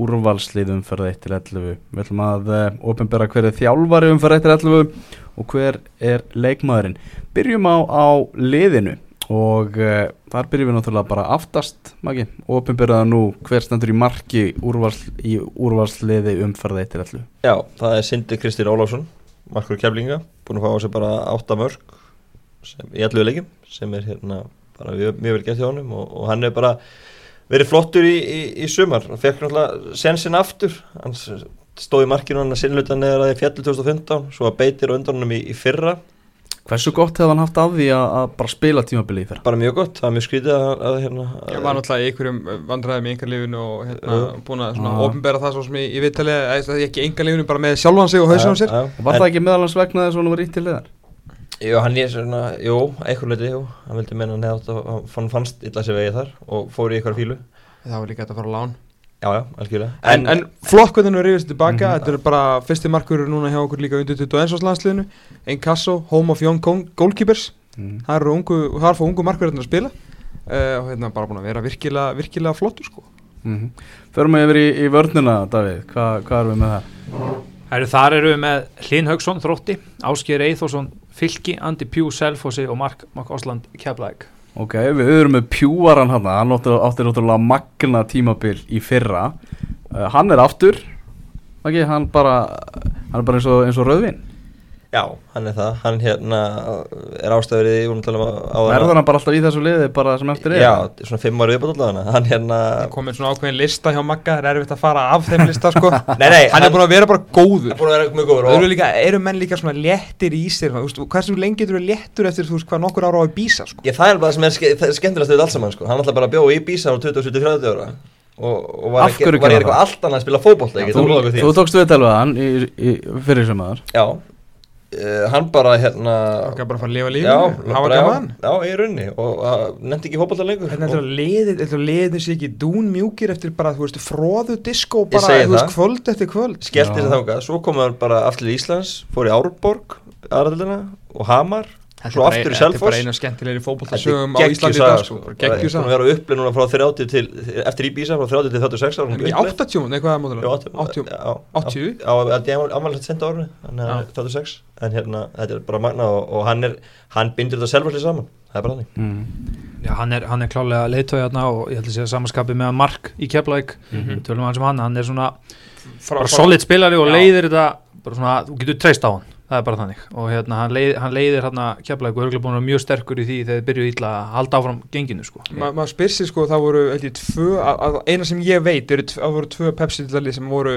Speaker 1: úrvalslið umferð 1 til 11 við ætlum að uh, ofinbera hver er þjálfari umferð 1 til 11 og hver er leikmaðurinn. Byrjum á, á liðinu og uh, þar byrjum við náttúrulega bara aftast Maggi, ofinberaða nú hver stendur í marki úrvals, í úrvalsliði umferð 1 til 11
Speaker 3: Já, það er Sindi Kristín Ólafsson markur keflinga, búin að fá á sig bara 8 mörg sem, í 11 leikim sem er hérna bara mjög, mjög vel gert hjá honum og, og hann er bara verið flottur í, í, í sumar. Hann fekk náttúrulega sensin aftur. Hann s- stóð í markinu hann að sinnluta neðar að því fjallu 2015 svo að beitir á undanum í, í fyrra
Speaker 1: Hversu gott hefði hann haft af því að, bara spila tímabili í fyrra?
Speaker 3: bara mjög gott, það var mjög skrítið að, að hérna
Speaker 4: Ég var náttúrulega í einhverjum vandræðum í engarlífinu og hérna, búin að svona
Speaker 1: Já.
Speaker 4: ofinbera það svo sem ég, ég veit alveg að er ekki engarlífinu bara með sjálfan sig og hausin á sér
Speaker 1: var það ekki meðalans vegna þess að hann var ítt til liðar?
Speaker 3: Jú, hann er svona, jú, eitthvað leiti, jú Hann vildi meina hann hefði átt að, hann fann fannst illa sér vegið þar og fór í eitthvað fílu
Speaker 4: Það var líka hægt að fara á lán
Speaker 3: Já, já, algjörlega
Speaker 4: En, en flott hvernig hann er rifist tilbaka
Speaker 1: Mhm.
Speaker 4: Þetta er bara fyrsti markur núna hjá okkur líka undir 21. landsliðinu Einn Kasso, Home of Young Goal- Goalkeepers
Speaker 1: Mm.
Speaker 4: Það eru ungu, það er fór ungu markverðin að spila uh, og hérna bara búin að vera virkilega, virkilega flottur sko
Speaker 1: Mm Förum við yfir í, í vörnina, Davíð, Hva, hvað erum við með það?
Speaker 2: Heru, þar eru við með Hlinn Haugsson, Þrótti, Ásker Eithórsson, Fylki, Andi Pjú, Selfossi og Mark, Mark Osland, Keflæk.
Speaker 1: Ok, við erum með pjúaran hann, hann átti, náttúrulega magna tímabil í fyrra. Uh, Hann er aftur, ekki, hann bara, hann er bara eins og, og rauðvin
Speaker 3: Já, hann er það, hann hérna er ástæður í því, við vorum að tala um á
Speaker 1: Verður hann bara alltaf í þessu liði bara sem eftir er?
Speaker 3: Já, svona fimm ári viðbútt allavega Hann hérna
Speaker 4: Það komið svona ákveðin lista hjá Magga, það er erfitt að fara af þeim lista sko. [LAUGHS]
Speaker 3: Nei, nei,
Speaker 4: Hann er búin að vera bara góður.
Speaker 3: Búin að vera mjög góður
Speaker 4: og eru, líka, eru menn líka svona léttir í sér þú veist, Hversu lengi getur þú léttur eftir þú veist hvað nokkur ára á að býsa sko?
Speaker 3: Ég, það er bara það sem er ske, það er skemmtilegast við allt saman sko. Hann ætla bara að bjóða í Bísa á 27-30 ára. Og, og var, að, ég eitthvað
Speaker 1: það?
Speaker 3: allt annað að spila get
Speaker 1: Þú,
Speaker 3: að
Speaker 1: tókst við við hann í, í, fyrir sem aður
Speaker 3: Já, uh, hann bara hérna
Speaker 4: Það er bara fara að lifa
Speaker 3: Já,
Speaker 4: lífinu Hafa gaman.
Speaker 3: já, já, ég runni og uh, nefndi ekki fótbolta lengur.
Speaker 4: Hvernig ætlar
Speaker 3: og,
Speaker 4: að liðið, ætlar að liðið sé ekki dún mjúkir eftir bara, þú veist, fróðu disko
Speaker 3: Ég
Speaker 4: bara, þú veist,
Speaker 3: það.
Speaker 4: kvöld eftir kvöld.
Speaker 3: Skellti
Speaker 1: Já.
Speaker 3: sér þangað, svo kom hann bara aftur í Íslands, fór í Árborg aðræðina og Hamar svo aftur í
Speaker 4: Þetta er
Speaker 3: Selfoss
Speaker 4: bara eina skemmtilegri fótboltasögum á
Speaker 3: er
Speaker 4: Íslandi bara
Speaker 3: Bara
Speaker 4: geggjusaga.
Speaker 3: búin að vera upplið núna frá 30 til eftir Íbísa frá 30 til 36 ára
Speaker 4: Er ekki 80, nei hvað er mótilega? 80, 80?
Speaker 3: Já, það er ámælið senda árið þannig að
Speaker 4: Já.
Speaker 3: það er 36 en hérna, þetta er bara magna og, og hann er, hann bindur þetta selvfærslega saman það er bara þannig
Speaker 1: mm.
Speaker 2: Já, hann er, hann er klálega leiðtói hérna og ég held að segja samanskapi með Mark í Keflæk.
Speaker 1: Mhm.
Speaker 2: Tölum hans um hann, hann er svona
Speaker 4: Frá-
Speaker 2: bara
Speaker 4: frá-
Speaker 2: solid spilari og leiðir þetta, bara svona, þú getur treyst á hann. Það er bara þannig. Og hérna, hann, leið, hann leiðir hérna Keflæk og er búin að vera mjög sterkur í því þegar þið byrjuðu ítla að halda áfram genginu, sko.
Speaker 4: Ma, maður spyr sér sko, það voru ég, tvö, að, að, eina sem ég veit eru, það voru tvö Pepsi-dillalið sem voru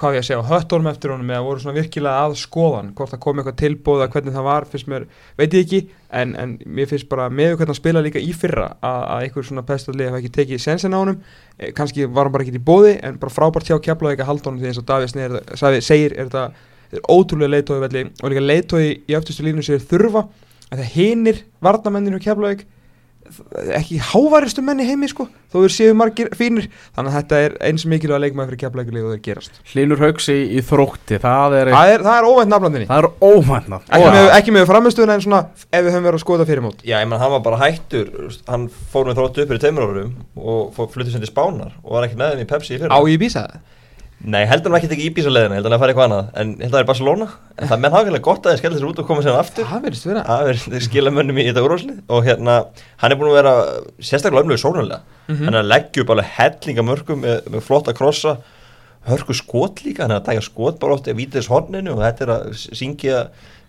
Speaker 4: hvað ég að segja, höttorm eftir honum eða voru svona virkilega að skoðan hvort það kom eitthvað tilbúð að hvernig það var fyrst mér, veit ég ekki, en, en mér finnst bara með hvernig hann spila líka í fyrra að, að einhver svona Pepsi-dillið hafa ekki tekið sensin á honum, eh, kannski var hann bara ekki í bóði en bara frábært hjá kjapla ekki að halda honum því eins og Davís segir er þetta er ótrúlega leitói velli og líka leitói í öftustu línu sér þurfa að það hinir varnamennir hjá Keflavík ekki hávaristu menni heimi sko þó þeir séu margir fínir. Þannig að þetta er eins mikilvæg leikmaður fyrir Keflavíkulíð og þeir gerast.
Speaker 1: Hlynur Hauks í, þrótti, það er,
Speaker 4: það er, það er óvænt nafnlandinni
Speaker 1: það er
Speaker 4: ekki, með, ekki með framistuðuna en svona ef við höfum verið að skoða fyrir mót
Speaker 3: Já, ég menn hann var bara hættur hann fór með þróttu upp fyrir tveimur árum og fór- fluttið sem til Spánar og var ekki með þeim í Pepsi í
Speaker 4: á
Speaker 3: fyrra.
Speaker 4: Ég býsa það
Speaker 3: Nei, heldur hann ekki tekið Íbísa leðina, heldur hann að fara eitthvað annað. En heldur það er Barcelona, en það menn hafa gott að þeir skella sér út og koma sér aftur.
Speaker 4: Það verðist vera.
Speaker 3: Það er þeir skila mönnum í þetta úrvarsli og hérna, hann er búin að vera sérstaklega ömlugur sónulega
Speaker 4: Mhm.
Speaker 3: hann er að leggja upp alveg hellinga mörgum með, með flotta krossa. Hörku skot líka, hann er að taka skot bara oft í vítis horninu og þetta er að syngja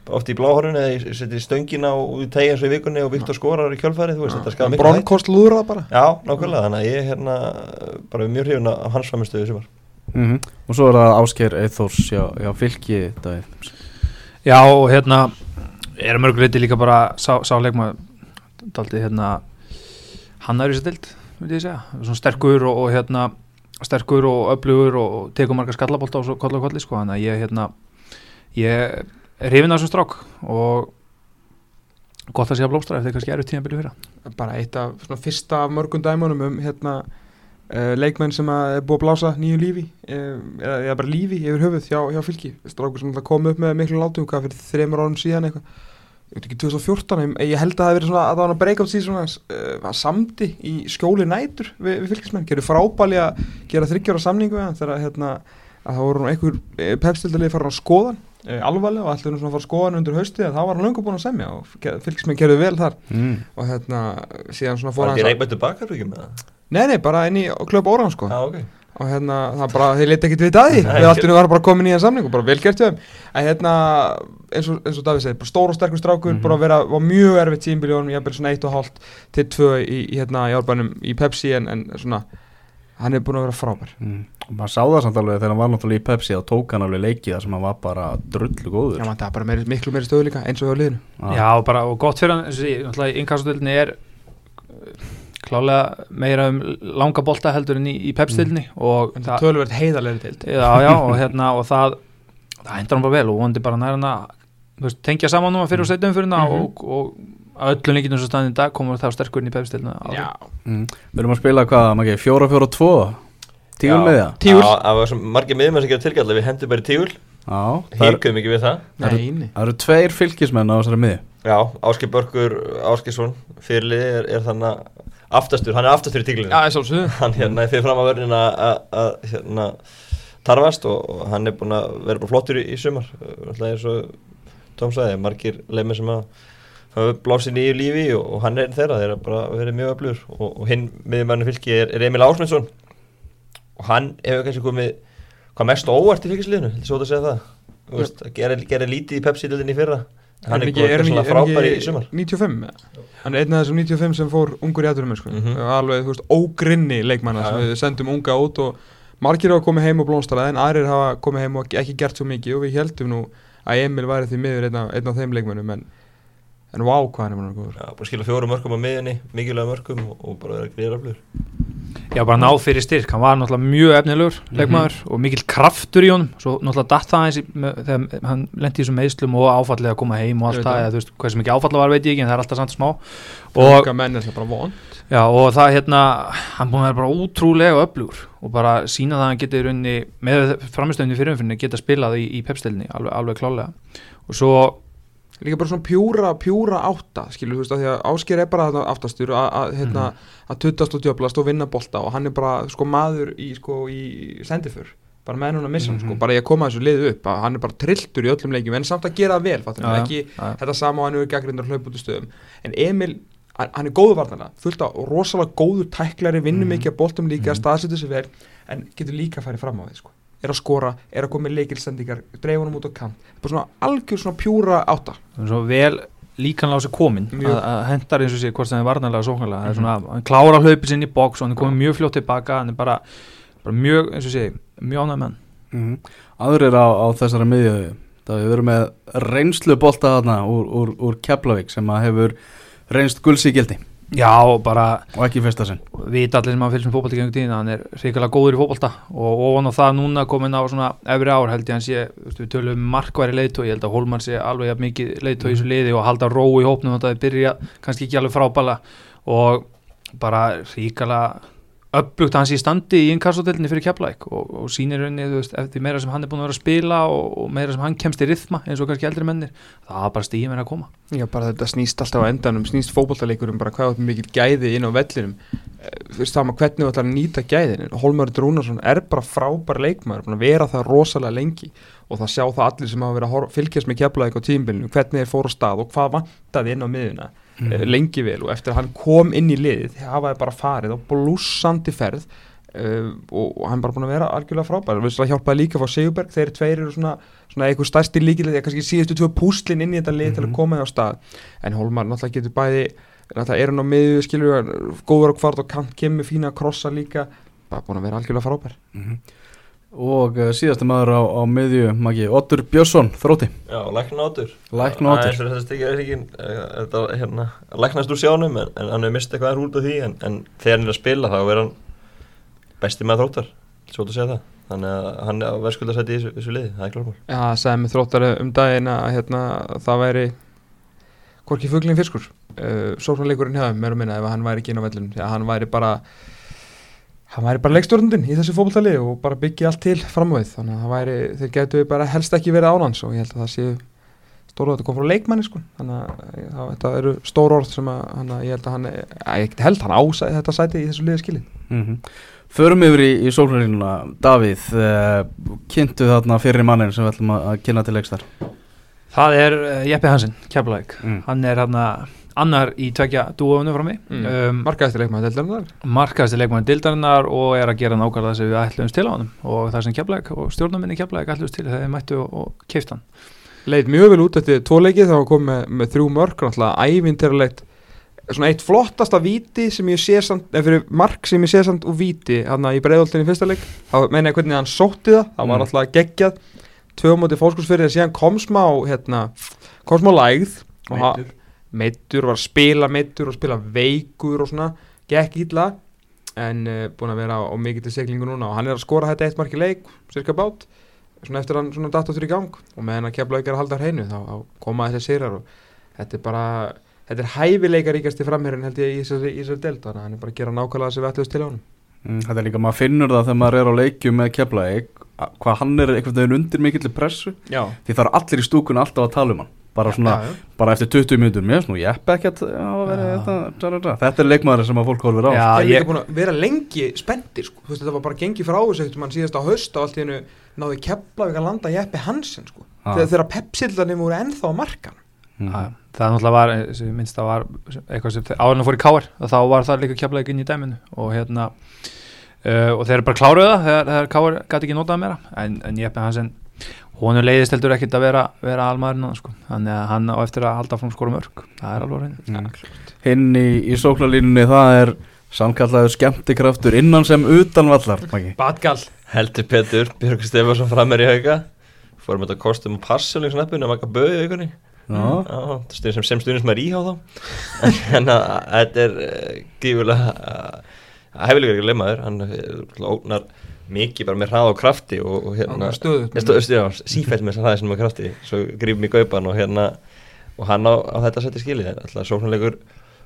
Speaker 3: oft í bláhorninu eða setja í stöngina og tegja og í vikunni og Viktor skorar í kjölfæri, þú veist, þetta skar miklu hægt.
Speaker 4: Bronkost lúðrað bara.
Speaker 3: Já, nákvæmlega, þannig að ég er hérna bara mjög hrifun af hans framistöðu sem var
Speaker 1: mm Og svo er það Ásker Eithors hjá, hjá fylki Davíð
Speaker 2: Já, og hérna er að mörguleiti líka bara sá, sá daldi hérna hann er í þessi dild, vil ég segja. Svona sterkur og, og hérna sterkur og öflugur og, tekur marga skallabólta og svo koll og kolli sko, þannig að ég hérna ég er hrifin af þessum strák og gott að sé að blómstra eftir kannski eru tímabili fyrra.
Speaker 4: Bara eitt af svona fyrsta af mörgum dæmunum um hérna uh, leikmenn sem að er búið að blása nýju lífi uh, eða, eða bara lífi yfir höfuð hjá, hjá fylki strákur sem alltaf kom upp með miklu látum fyrir þreymur árum síðan eitthvað ég veit ekki 2014, ég, held að það hef verið svona að það var að out season hans uh, samdi í skjóli nætur við, við fylkismenn, gerði frábæli að gera þryggjára samningu við hann þegar hérna að það voru einhver pepstildalið farin á skoðan alvarlega og nú svona að fara skoðan undir hausti að það var hann löngu búin að semja og fylkismenn gerði vel þar
Speaker 1: mm.
Speaker 4: og hérna síðan svona fór
Speaker 3: ekki
Speaker 4: hann
Speaker 3: reikmættu bakarvíkjum með það?
Speaker 4: Nei nei bara inn í klöp óran sko.
Speaker 3: Já, ok.
Speaker 4: Og hérna það bara þeir leti ekkert við það því. [LAUGHS]
Speaker 3: Nei,
Speaker 4: við allt innu var bara komin í hann samning og bara vel gert við þeim. En hérna eins og, eins og Davíð segir bara stór og sterkur strákur
Speaker 1: Mhm.
Speaker 4: bara vera var mjög erfitt tímbil í honum ég hafði svona eitt og hálft til tvö í, í hérna í árbænum í Pepsi en, en svona hann er búin að vera frábær.
Speaker 1: Mm. og maður sá það samt alveg þegar hann var náttúrulega í Pepsi og tók hann alveg leikið þar sem hann var bara drullu góður.
Speaker 4: Já, það er bara meiri, miklu meiri stöðu líka eins og hjá liðinu.
Speaker 2: Já, og bara, og gott fyrir hann, eins og ég, náttúrulega í innkastöldinni er klálega meira um langa bolta heldur en í, í pepstildinni og
Speaker 4: En það tölverð heiðarlega deild.
Speaker 2: Já, já, og hérna, og það það hendur hann bara vel og vondi bara nær hann að þú veist, tengja saman núna fyrir og setjum fyrir hann
Speaker 4: Mhm.
Speaker 2: og, og að öllum líkinu sem staðin í dag komur það sterkur inn í pepstildina
Speaker 4: Já,
Speaker 1: mm. Við erum að spila hvað, maður ekki, fjóra, fjóra, tvo Tígul
Speaker 3: Já.
Speaker 1: með það
Speaker 4: Tígul.
Speaker 3: Já, það var svo margir miðmenn sem gera tilgæðlega Við hendum bara í
Speaker 1: eru-
Speaker 3: híkum ekki við það.
Speaker 1: það eru tveir fylgismenn á þessari miði
Speaker 3: Já, Áskei Börkur Áskeirsson fyrirliði er, er þannig að aftastur, hann er aftastur í
Speaker 4: ég sálsögðu [LAUGHS]
Speaker 3: hann hérna fyrir fram að verðin að hérna, tarfast og, og hann er búin að vera bara flottur í, í sumar. Alltaf eins og Tom sagði, margir leimir sem að hafa blásið nýju lífi og, og hann er þeirra, þeir eru bara verið mjög öflugur. Og, og hinn miðjumannu fylki er, er Emil Ásmundsson. Og hann hefur kannski komið hvað mest óvart í fylkisliðinu, þetta er svo að segja það? Þú veist, að gera, gera lítið í Pepsi-liðinni í fyrra hann er,
Speaker 4: ekki,
Speaker 3: er,
Speaker 4: ekki, er ekki 95 eða? Hann er einn af þessum 95 sem fór ungur í aðurum sko.
Speaker 3: Mhm.
Speaker 4: alveg, þú veist, ógrinni leikmanna sem við sendum unga út og margir hafa komið heim og blómstrað en aðrir hafa komið heim og ekki gert svo mikið og við heldum nú að Emil væri því miður einn af, einn af þeim leikmannum en, en vá hvað hann er mann góður
Speaker 3: Já, bara skila fjórum mörgum á miðunni, mikilvæg mörgum og, og bara vera greiður öflugur
Speaker 2: Já, bara náð fyrir styrk, hann var náttúrulega mjög efnilegur leikmaður og mikill kraftur í honum. Svo náttúrulega datt það eins í, þegar hann lendi í þessum meðslum og áfallega að koma heim og allt það, eða þú veist, hvað sem ekki áfalla var veit ég ekki en það er alltaf samt smá. Og, já, og það hérna, hann búin að vera bara útrúlega öflugur og bara sína það að hann geti í rauninni, með framistöðinni fyrirumfinni geta spilað í, í pepstilni, alveg, alveg klálega og svo,
Speaker 4: líka bara svona pjúra, pjúra átta skilur þú veist að því að Ásker er bara aftastur að, að, hérna, að tuttast og djöblast og vinna bolta og hann er bara sko maður í sko í sendifur bara með hann að missa hann sko,
Speaker 1: Mhm.
Speaker 4: bara ég að koma þessu lið upp að hann er bara trilltur í öllum leikjum en samt að gera vel, fattur
Speaker 2: já.
Speaker 4: ekki
Speaker 2: Já.
Speaker 4: þetta sama og hann er gaggrindar hlaup út í stöðum en Emil, hann, er góður varnarlega fullt á rosalega góður tæklari vinnur
Speaker 1: Mhm.
Speaker 4: mikið að boltum líka,
Speaker 1: Mhm.
Speaker 4: staðsetur sig vel en getur líka að fara fram á því sko er að skora, er að koma með leikilsendingar dreifunum út á kant, bara svona algjör svona pjúra átta.
Speaker 2: Svo vel líkanlega á sig komin að, að hendar eins og sé hvort sem það er varnarlega og sóknarlega, það er svona, hann klára hlaupið sinni í box og hann er komin mjög fljótt tilbaka. Hann er bara, bara mjög, eins og sé mjög ánæg menn
Speaker 1: mm. Aðrir á, á þessari miðju Það við verum með reynslu bolta þarna úr, úr, úr Keflavík sem að hefur reynst guldsíkildi
Speaker 2: Já, og bara
Speaker 1: og ekki fyrsta sinn.
Speaker 2: Vita allir sem að fylgst með fótbolta gengum tíðina, hann er hrikalega góður í fótbolta. Og ofan á það núna komin á svona efri ár held ég þú veist, við tölum um markværi leiðtói, ég held að Holman sé alveg jafn mikið leiðtói í þessu liði og halda ró í hópnum og það er byrja kannski ekki alveg frábæla og bara hrikalega upplugt hans í standi í inkassodelni fyrir keflæk og, og sýnir henni, eftir meira sem hann er búin að vera að spila og, og meira sem hann kemst í rithma eins og kannski eldri mennir, það er bara stíðum en að koma.
Speaker 4: Já, bara þetta snýst alltaf á endanum, snýst fótbollaleikurum bara hvað er mikil gæði inn á vellinum. Veist það maður hvernig þú ætlar að nýta gæðin. Holmar Rúnarsson er bara frábær að vera það rosalega lengi. Og það sjá það allir sem hafa verið að fylgjast með keflaðik á tímbilinu, hvernig og mm. lengi vel og eftir að hann kom inn í liðið hafaði bara farið á blúsandi ferð uh, og, og hann bara búin að vera algjörlega frábær, það hjálpaði líka frá Sigurberg þeir tveir eru svona, svona eitthvað stærsti líkileg eða kannski síðustu tvö púslin inn í þetta lið til að
Speaker 1: Mhm.
Speaker 4: koma því á stað en Holmar náttúrulega getur bæði náttúrulega er hann á miðju, skilur góður á kvart og kemur fína að krossa líka bara búin að vera algjörlega frábær
Speaker 1: Mhm. Og uh, síðasta maður á, á miðju Maggi, Otur Björnsson, þrótti.
Speaker 3: Já, lækna átur
Speaker 1: Lækna Otur
Speaker 3: þetta er ekki Þetta hérna, læknast úr sjónum en, en hann hefur mistið eitthvað út af því en, en þegar hann er að spila þá er hann besti með þróttar Svo að segja það. Þannig að hann er að verðskulda sæti í þessu, þessu liði Það er klármál.
Speaker 4: Já, það sagði með þróttari um daginn að hérna, það væri hvorki fuglinn fiskur. Uh, sóknarleikurinn hefði mér að minna ef hann væri ekki inn á vellunum því að hann væri bara hann væri bara leikstjórnundin í þessu fótboltali og bara byggja allt til fram á við. Þannig að það væri, þeir getur bara helst ekki verið ánans og ég held að það séu stóru þetta kom frá leikmanni sko. Þannig að það, þetta eru stór orð sem að hann, ég held að hann, að ég held hann ásæði þetta sæti í þessu liði skilin
Speaker 1: mm Förum yfir í, í sólurínuna Davíð, uh, kynntu þarna fyrir mannin sem við ætlum að, að kynna til leikstar.
Speaker 2: Það er uh, Jeppe Hansen, Keflæk
Speaker 1: mm.
Speaker 2: hann er hann annar í tvekja dúofunu frá mig
Speaker 4: mm.
Speaker 2: um,
Speaker 4: heldur
Speaker 2: markaðasti leikmann dildarinnar og er að gera nákvæmlega það sem við ætlumst til á hann og það sem Keflæk og stjórnuminni Keflæk ætlumst til þegar þeir mættu og, og keift hann.
Speaker 4: Leit mjög vel út eftir tvo leikið þá kom með, með þrjú mörg náttúrulega ævinterlegt svona eitt flottasta víti sem ég sé samt, eða fyrir mark sem ég sé samt úr víti hann í breiðoltinni fyrsta leik. Þá meina ég hvernig hann sótti það, það var
Speaker 1: Mm.
Speaker 4: alltaf geggjað. Tvö móti fólkskursfyrir en síðan kom smá hérna, kom smá lægð. Og
Speaker 1: meiddur,
Speaker 4: var að spila meiddur og spila veikur og svona gekk illa en uh, búin að vera á, á mikill seglingu núna og hann er að skora þetta eitt marki leik cirka bát, svona eftir hann svona datt áttur í gang og meðan að kefla aukar að halda hreinu þá, þá koma þessi sigrar og þetta er bara þetta er hæfileikaríkasti framherrin held ég í þessari, deild þannig að hann er bara að gera nákvæmlega þessi vettlust til á hann
Speaker 1: Mm, Þetta er líka, maður finnur það þegar maður er á leikjum með keflaðið hvað hann er einhvern veginn undir mikill pressu
Speaker 4: Já,
Speaker 1: því það er allir í stúkunni alltaf að tala um hann bara svona,
Speaker 4: já, já.
Speaker 1: bara eftir 20 minútur mér, nú ég eppi ekkert Já. þetta, er leikmaður sem að fólk horfir á
Speaker 4: eru
Speaker 2: ég-
Speaker 4: líka búin að vera lengi spendir sko. Þú veist, þetta var bara gengið frá þessu ekkert mann síðast á haust og allt í hennu náði Keflavík að landa Jeppi Hansen sko. Þegar, þegar pepsildarnir voru ennþá á markan
Speaker 1: Mhm.
Speaker 2: Já, það náttúrulega var, ég minnst það var eitthvað sem áður en að fór í káar þá var það líka kjaplega inn í dæminu og hérna uh, og þeir eru bara kláruð það þegar, þegar káar gæti ekki notað meira en, en ég eppið hans en honum leiðist heldur ekkit að vera, vera almaðurinn sko. þannig að hann á eftir að halda frá skóra mörg það er alveg reynd
Speaker 1: Mm. hinn í, í sóknarlínunni það er samkallaður skemmtikraftur innan sem utan vallar
Speaker 3: Heldur Petur, Björg Stefansson frammer í hauga Fórum þetta kostum og passum að maka böði í stundum sem, sem stundum sem er íhá þá. En þetta er uh, gífulega Hæfilegur ekki lemmaður Hann uh, ógnar mikið bara með hrað og krafti og, og hérna sífælt með þess að hraði sem með krafti. Svo grífum í gaupan og hérna Og hann á, á þetta seti skilið. Alltaf sóknarleikur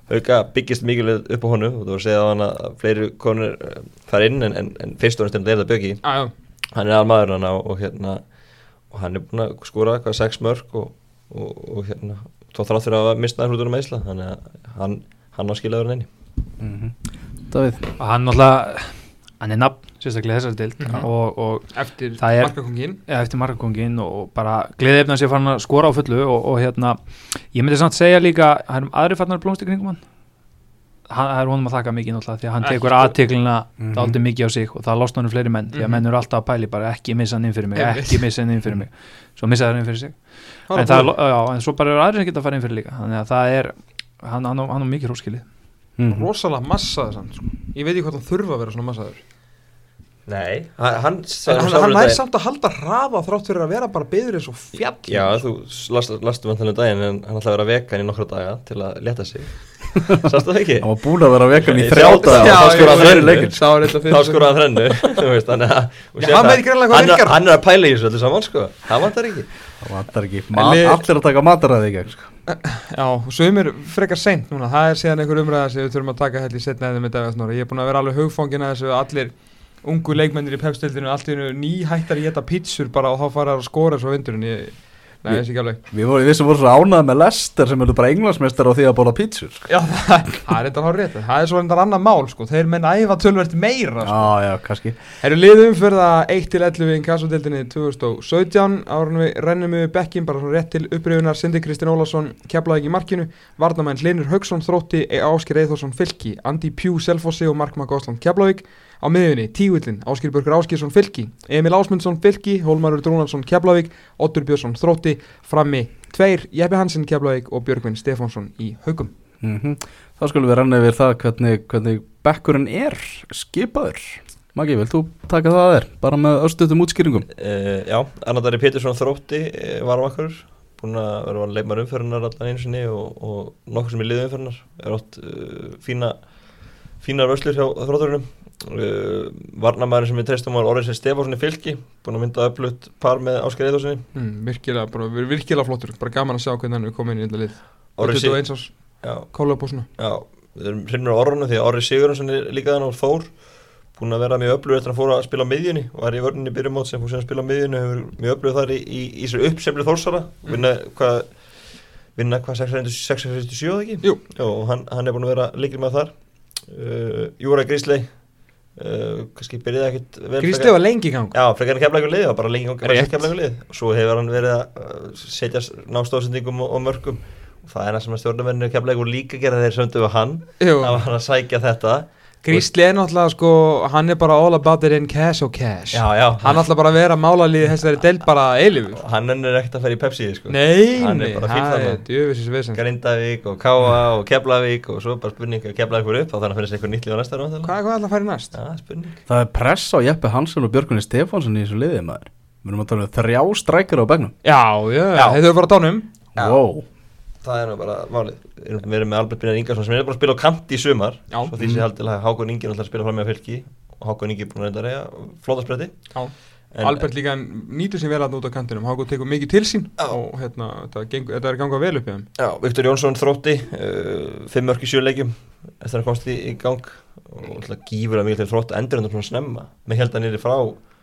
Speaker 3: auka byggist mikilvæg upp á honum. Og þú var að segja á hann að fleiri konur uh, fara inn En, en, en fyrst og ennst er það bjöggi
Speaker 4: Já, já,
Speaker 3: hann er almaður hann og, og hérna og hann er búinn að skora eitthvað sex mörg og, og, og hérna þá þrátt fyrir að mista hlutunum meðsla þannig að hann, hann á skilaður henni
Speaker 1: mm Davíð?
Speaker 2: Og hann náttúrulega hann er nafn, sérstaklega þessar dild
Speaker 4: Mhm.
Speaker 2: og, og
Speaker 4: eftir markakongin
Speaker 2: ja, eftir markakongin og, bara gleðið efna sér farin að skora á fullu og, og hérna, ég myndi samt segja líka það er um aðri farnar blómst í kringum hann hann það er honum að þakka mikið náttúrulega því að hann
Speaker 4: Ekki
Speaker 2: tekur
Speaker 4: sko.
Speaker 2: aðteklina
Speaker 1: Mhm.
Speaker 2: dálítið mikið á sig og það losna hann fleiri menn því að
Speaker 4: Mhm.
Speaker 2: menn eru alltaf að pæli bara ekki missa hann inn fyrir mig, ekki missa hann inn fyrir mig svo missa hann inn fyrir sig en, það, er- já, en svo bara eru aðri sem geta að fara inn fyrir líka þannig að það er hann, hann, á- hann á mikið hróskilið
Speaker 1: mm
Speaker 4: rosalega massaður samt sko. ég veit ekki hvort hann þurfa að vera svona massaður
Speaker 3: Nei, hann, um daginn-
Speaker 4: samt að halda hraða þrátt fyrir að vera bara beður eins og fjall
Speaker 3: Já, þú last, lastu vantanlega daginn en hann ætlaði að vera vegan í nokkra daga til að leta sig Sástu það ekki?
Speaker 1: hann var búin að vera vegan í þrjá daga og
Speaker 3: þá skoraði hann
Speaker 1: fyrir
Speaker 3: þrennu. Þá skoraði hann þrennu þú veist, þannig að- sér
Speaker 4: hann veit greinilega hvað
Speaker 3: hann er-
Speaker 4: virkar.
Speaker 3: Hann er að pæla í þessu öllu saman sko Það vantar ekki
Speaker 1: það vantar ekki, Mat,
Speaker 4: við-
Speaker 1: allir að taka mataræði í gegn sko.
Speaker 4: Já, og sumir frekar seint núna, það er síðan einhver umræða sem við þurfum að taka held í setna eða með Davíð Snorri. Ég er búin að vera alveg hugfangin að þessu að allir ungu leikmennir í pepstildinu, allt í nýhættar í geta pítsur bara og þá fara að skora svo vindurinn. Ég, nei,
Speaker 1: Ég-
Speaker 4: þessi ekki alveg.
Speaker 1: við vorum við sem vorum svo ánæði með Lester sem eru bara englansmestar á því að bóla pítsur sko.
Speaker 4: Já, það, það er þetta hár rétt. Það er svo endar annar mál, sko. Þeir menn æfa tölvert meira, sko.
Speaker 1: já, já, kannski
Speaker 4: Erum liðum fyrir það 1-11 í kassodildinni 2017 árunum við rennum við bekkin bara svona rétt til upprifunar Sindi Kristinn Ólafsson keflaði ekki í markinu Varnamenn Linur Haugsson þrótti Áskir Eithórsson fylki Andi Pjú Selfossi og Markma Gósland Keflavík á miðunni Tígullin Áskir Börgur Áskirsson fylki Emil Ásmundsson fylki Hólmarur Drúnarsson Keflavík Ottur Björnsson þrótti frammi tveir Jeppi Hansen Keflavík og Björgvin Stefánsson í Haugum
Speaker 1: mm þá skulum við renna yfir það hvernig, hvernig bekkurinn er skipaður. Maggi, vilt þú taka það að þér bara með östutum útskýringum?
Speaker 3: Uh, já, Arnaldari Pétursson þrótti uh, var á okkur búin að vera leikmar umferðunar allan einu sinni og, og nokkur sem er liðið umferðunar er átt uh, fína fínar vöslur hjá þrótturunum uh, Varnamæður sem við treystum var Orðin Stefánsson í fylki búin að mynda öflut par með Ásker Eithorssoni
Speaker 4: mm, Virkilega, bara, vir- virkilega flottur. Bara gaman að sjá hvernig hann er komin inn í þetta lið.
Speaker 3: Orri
Speaker 4: 21 árs
Speaker 3: Já,
Speaker 4: kóla upp og svona.
Speaker 3: Já, við erum hrinnur á orðunum því að Orri Sigurðarsson er líka þannig og Þór búin að vera mjög öflugur eftir að hann fór að spila á miðjunni og er í vörninni byrjumót sem fór sem að spila á miðjunni hefur mjög öflugur þar í, í, í þessu uppsefli Þórsara. Vinna hvað vinna hvað 667 eða ekki?
Speaker 4: Jú.
Speaker 3: Og hann, hann er búin að vera líkil með þar. Uh, Júra Grísley uh, kannski byrjaði vel
Speaker 4: Grísli var lengi í gang.
Speaker 3: Já, frekar en kemlagur lið, bara lengi
Speaker 4: Rétt.
Speaker 3: kemlagur lið og svo hefur hann verið að uh, setja nástóðsendingum og, og mörgum og það er það sem að stjórnumennir kemlagur líka gera þeir söndu við hann. Var hann að sækja þetta
Speaker 4: Grísli er náttúrulega sko, hann er bara all about it in cash og cash.
Speaker 3: Já, já,
Speaker 4: Hann er náttúrulega bara að vera málalíði þessari deild bara eilifur
Speaker 3: hann ennur ekkert að fara í Pepsi sko.
Speaker 4: Nei,
Speaker 3: Hann er bara
Speaker 4: það er djöfisins vesen.
Speaker 3: Grindavík og Káa og Keflavík og svo bara spurning að Keflavík voru upp þá þannig að finnast eitthvað nýtt líf á næsta ráð
Speaker 4: Hvað er hvað ætla að fara í næst?
Speaker 3: Já, spurning.
Speaker 1: Það er press á Jeppe Hansson og Björgunni Stefánsson í þessu liði maður. Við erum að tala um þrjá strækjur á begnum
Speaker 4: Já, já, þeir þurfa að
Speaker 3: Það er nú bara málið. Við erum- með Albert Brynjar Ingarsson sem er bara að spila á kant í sumar.
Speaker 4: Já.
Speaker 3: Svo því sem haldið að Hákon Ingi er að spila fram með fylki. Og Hákon Ingi er búin að reynda að reyja flótaspretti
Speaker 4: Já. Albert líka nýtur sér vel að út á kantinum. Háko tekur mikið til sín.
Speaker 3: Já.
Speaker 4: og hérna, þetta, er gangað vel upp í þeim.
Speaker 3: Já, Viktor Jónsson þrótti uh, fimm mörk í sjöleikjum eftir að komst í, í gang. Og gífur að mikið til þrótt endur hann svona snemma. Með held að nýri frá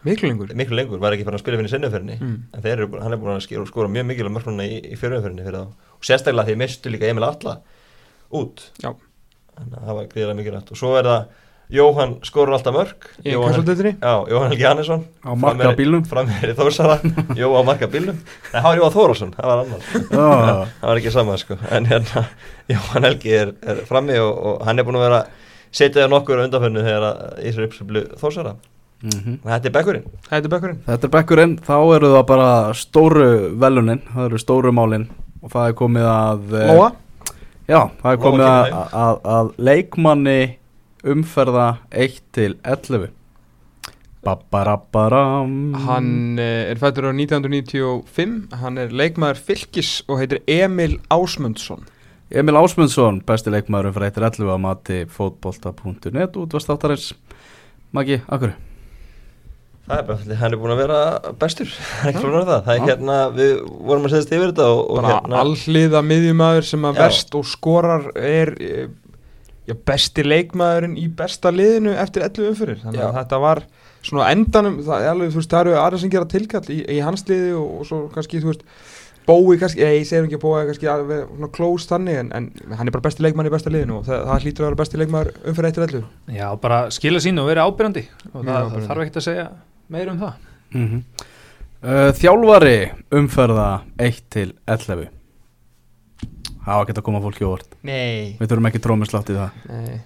Speaker 4: Miklu lengur.
Speaker 3: miklu lengur, var ekki farin að spila fyrir sennuferðinni
Speaker 4: Mm.
Speaker 3: en búin- hann er búin að skora, mjög mikilvæg mörk núna í, í fjörumferðinni fyrir þá og sérstaklega því mistu líka Emil Atla út.
Speaker 4: Já.
Speaker 3: þannig að það var gríðilega mikilvægt. Og svo er það Jóhann skorur alltaf mörk.
Speaker 4: Í
Speaker 3: Jóhann, Jóhann Helgi Hannesson.
Speaker 1: Á marka bílnum.
Speaker 3: frammeir í Þórsara. [LAUGHS] Jó á marka bílnum. Nei, það var Jóhann Þórásson, það var annar.
Speaker 1: Já, [LAUGHS]
Speaker 3: það var ekki sama sko. En hérna [LAUGHS] Jóhann Helgi er, er frammi og, og hann er búin að vera setjaði nokkur á undanfönnu þegar að Ísra uppsöflu Þórsara.
Speaker 1: Mhm.
Speaker 3: Og þetta er bekkurinn.
Speaker 4: Þetta er bekkurinn.
Speaker 1: Þetta er bekkurinn, þá eru það bara stóru velunin, það eru stóru málin og það er komið að eh,
Speaker 4: Lóa?
Speaker 1: Já, það er
Speaker 3: Lóa
Speaker 1: komið að, að, að leikmanni umferða 1 til 11 Babbarabbaram
Speaker 4: Hann eh, er fættur á 1995 Hann er leikmaður fylgis og heitir Emil Ásmundsson.
Speaker 1: Emil Ásmundsson, besti leikmaður umferða 1 til 11 að mati fótbolta.net útvastáttarins Maggi, akkur?
Speaker 3: Það er bara, hann er búin að vera bestur, það er ekki svona það, það er hérna, við vorum að segja yfir þetta og, og hérna,
Speaker 4: allhliða miðjumæður sem að
Speaker 3: Já.
Speaker 4: verst og skorar er eh, já, besti leikmaðurinn í besta liðinu eftir 11 umfyrir þannig að
Speaker 3: Já.
Speaker 4: þetta var svona endanum það, er alveg, þú veist, það eru aðra sem gera tilkall í, í hans liði og, og svo kannski þú veist Bói kannski, ég, ég segir ekki að Bói kannski alveg svona close þannig en, en hann er bara besti leikmann í besta liðinu og það, það hlýtur að vera besti leikmaður umfyrir eftir 11
Speaker 2: Já, bara skila sín og vera ábyrjandi og það, það þarf ekkert að segja meira um það.
Speaker 1: Mm uh, þjálfari umferða 1 til 11 Það var ekki að koma fólki óvart.
Speaker 4: Nei,
Speaker 1: Við þurfum ekki trómislátt í það.
Speaker 4: Nei.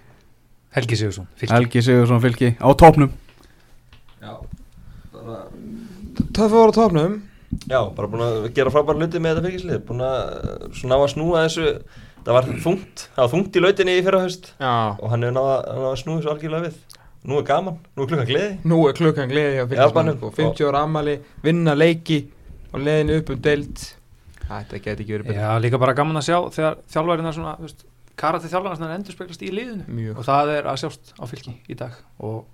Speaker 2: Helgi Sigursson, fylki.
Speaker 1: Helgi Sigursson fylki. Á topnum
Speaker 3: já, bara,
Speaker 4: Það fór á topnum
Speaker 3: já, bara búin að gera frábæra hluti með þetta fylgislið, búin að svona ná að snúa þessu, það var þungt, það var þungt í lautinni í fyrra haust.
Speaker 4: Já.
Speaker 3: Og hann hefur náða að, að snúa þessu algjörlega við, nú er gaman, nú er klukkan gleði,
Speaker 4: Nú er klukkan gleði hjá fylgismann
Speaker 3: Japanum.
Speaker 4: sko, 50 ára ammali, vinna leiki og leiðin upp um deild. Þetta geti ekki verið betur
Speaker 2: Já, líka bara gaman að sjá þegar þjálfærið er svona, karatið þjálfærið er endur speglast í liðinu.
Speaker 4: Mjög.
Speaker 2: Og það er að sjást á fylki í dag. Og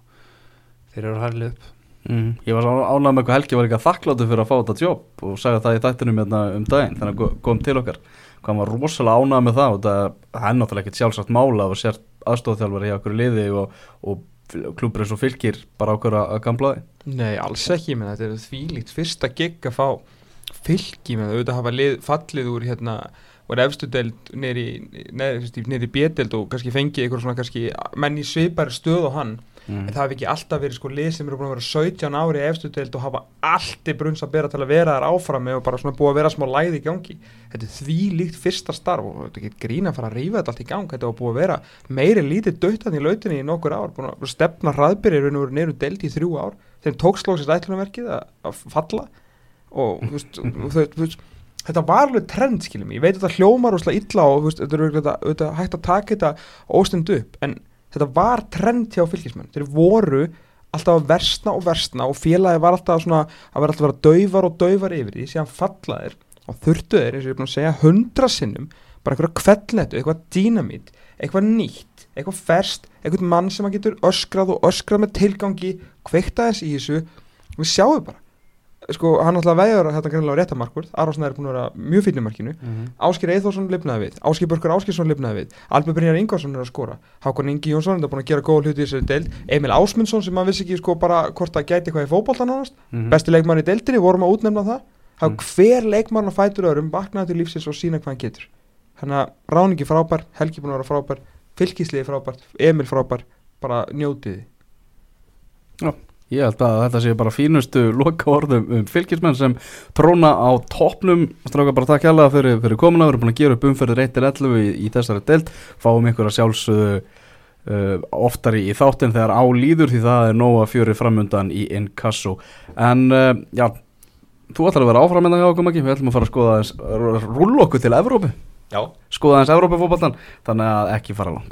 Speaker 2: þeir eru að hærlið upp.
Speaker 1: Mm. Ég var ánægð með hvað Helgi var ekki að þakkláttu fyrir að fá þetta jobb og sagði það í þættinum hérna um daginn þannig að ko- kom til okkar. Hann var rosalega ánægð með það og það það er náttúrulega ekkert sjálfsagt mála og sér aðstofþjálfari hjá okkur liði og, og klubur eins og fylgir bara okkur að, gamla því?
Speaker 4: Nei, alls ekki, menn þetta er þvílíkt. Fyrsta gig að fá fylki með auðvitað hafa lið, fallið úr hérna og efstu deild neyri, neyri bjedeld og kannski fengið eitthvað svona kannski menn í svipar stöð og hann
Speaker 1: mm.
Speaker 4: en það hafi ekki alltaf verið sko lið sem eru búin að vera 17 ári í efstu deild og hafa allt í brunns að bera til að vera þar áfram og bara svona búið að vera smá læði í gangi. Þetta er því líkt fyrsta starf og þetta er ekki grína að fara að rífa þetta allt í gang. Þetta var búið að vera meiri lítið döttan í lautinni í nokkur ár, búin að stefna hraðbyrjir og neyru deild í þrjú ár. Þeim tókslóksist [LAUGHS] veist þetta var alveg trend skiljum ég veit að þetta hljómar og illa og veist, þetta er hægt að taka þetta óstund upp en þetta var trend hjá fylgismenn þeir voru alltaf að versna og versna og félagi var alltaf svona að vera alltaf að vera daufar og daufar yfir því. Síðan falla þeir og þurftu þeir eins og ég er búin að segja hundra sinnum bara eitthvað kvelletu, eitthvað dýnamít eitthvað nýtt, eitthvað ferst eitthvað mann sem að getur öskrað og öskrað með tilgangi, kveikta þess í þessu. Og við sjáum bara sko, hann alltaf veður þetta greinlega réttamarkur Arvarsnæður er búin að vera mjög fínum markinu.
Speaker 1: Mhm.
Speaker 4: Áskir Eithórsson lifnaði við, Áskir Börkur Áskirsson lifnaði við. Albert Brynjar Ingvarsson er að skora. Hákon Ingi Jónsson er búin að gera góða hluti í þessari deild. Emil Ásmundsson sem maður vissi ekki sko bara hvort það gæti eitthvað í fótbolta nánast
Speaker 1: Mhm.
Speaker 4: besti leikmann í deildinni, vorum að útnefna það. Þá
Speaker 1: Mm.
Speaker 4: hver leikmann á fætur öðrum vaknaði til lífsins og sína hvað hann getur. Þannig að ráningi frábær, Helgi búin að vera frábær fylgisliði frábær, Emil frábær bara njótiði
Speaker 1: Ég held að þetta sé bara fínustu loka orðum um fylgismenn sem tróna á toppnum. Stráka bara takk hérlega fyrir, fyrir komuna. Við erum búin að gera upp umferðir 1-11 í, í þessari deild. Fáum ykkur að sjálfsögðu uh, oftar í þáttin þegar á líður því það er nóga fjöri framundan í Inkasso. En uh, já, þú ætlar að vera áfram en það hjá okkur ekki, við ætlum að fara að skoða þess rúll okkur til Evrópu,
Speaker 3: Já,
Speaker 1: skoða þess Evrópufótboltan þannig að ekki fara langt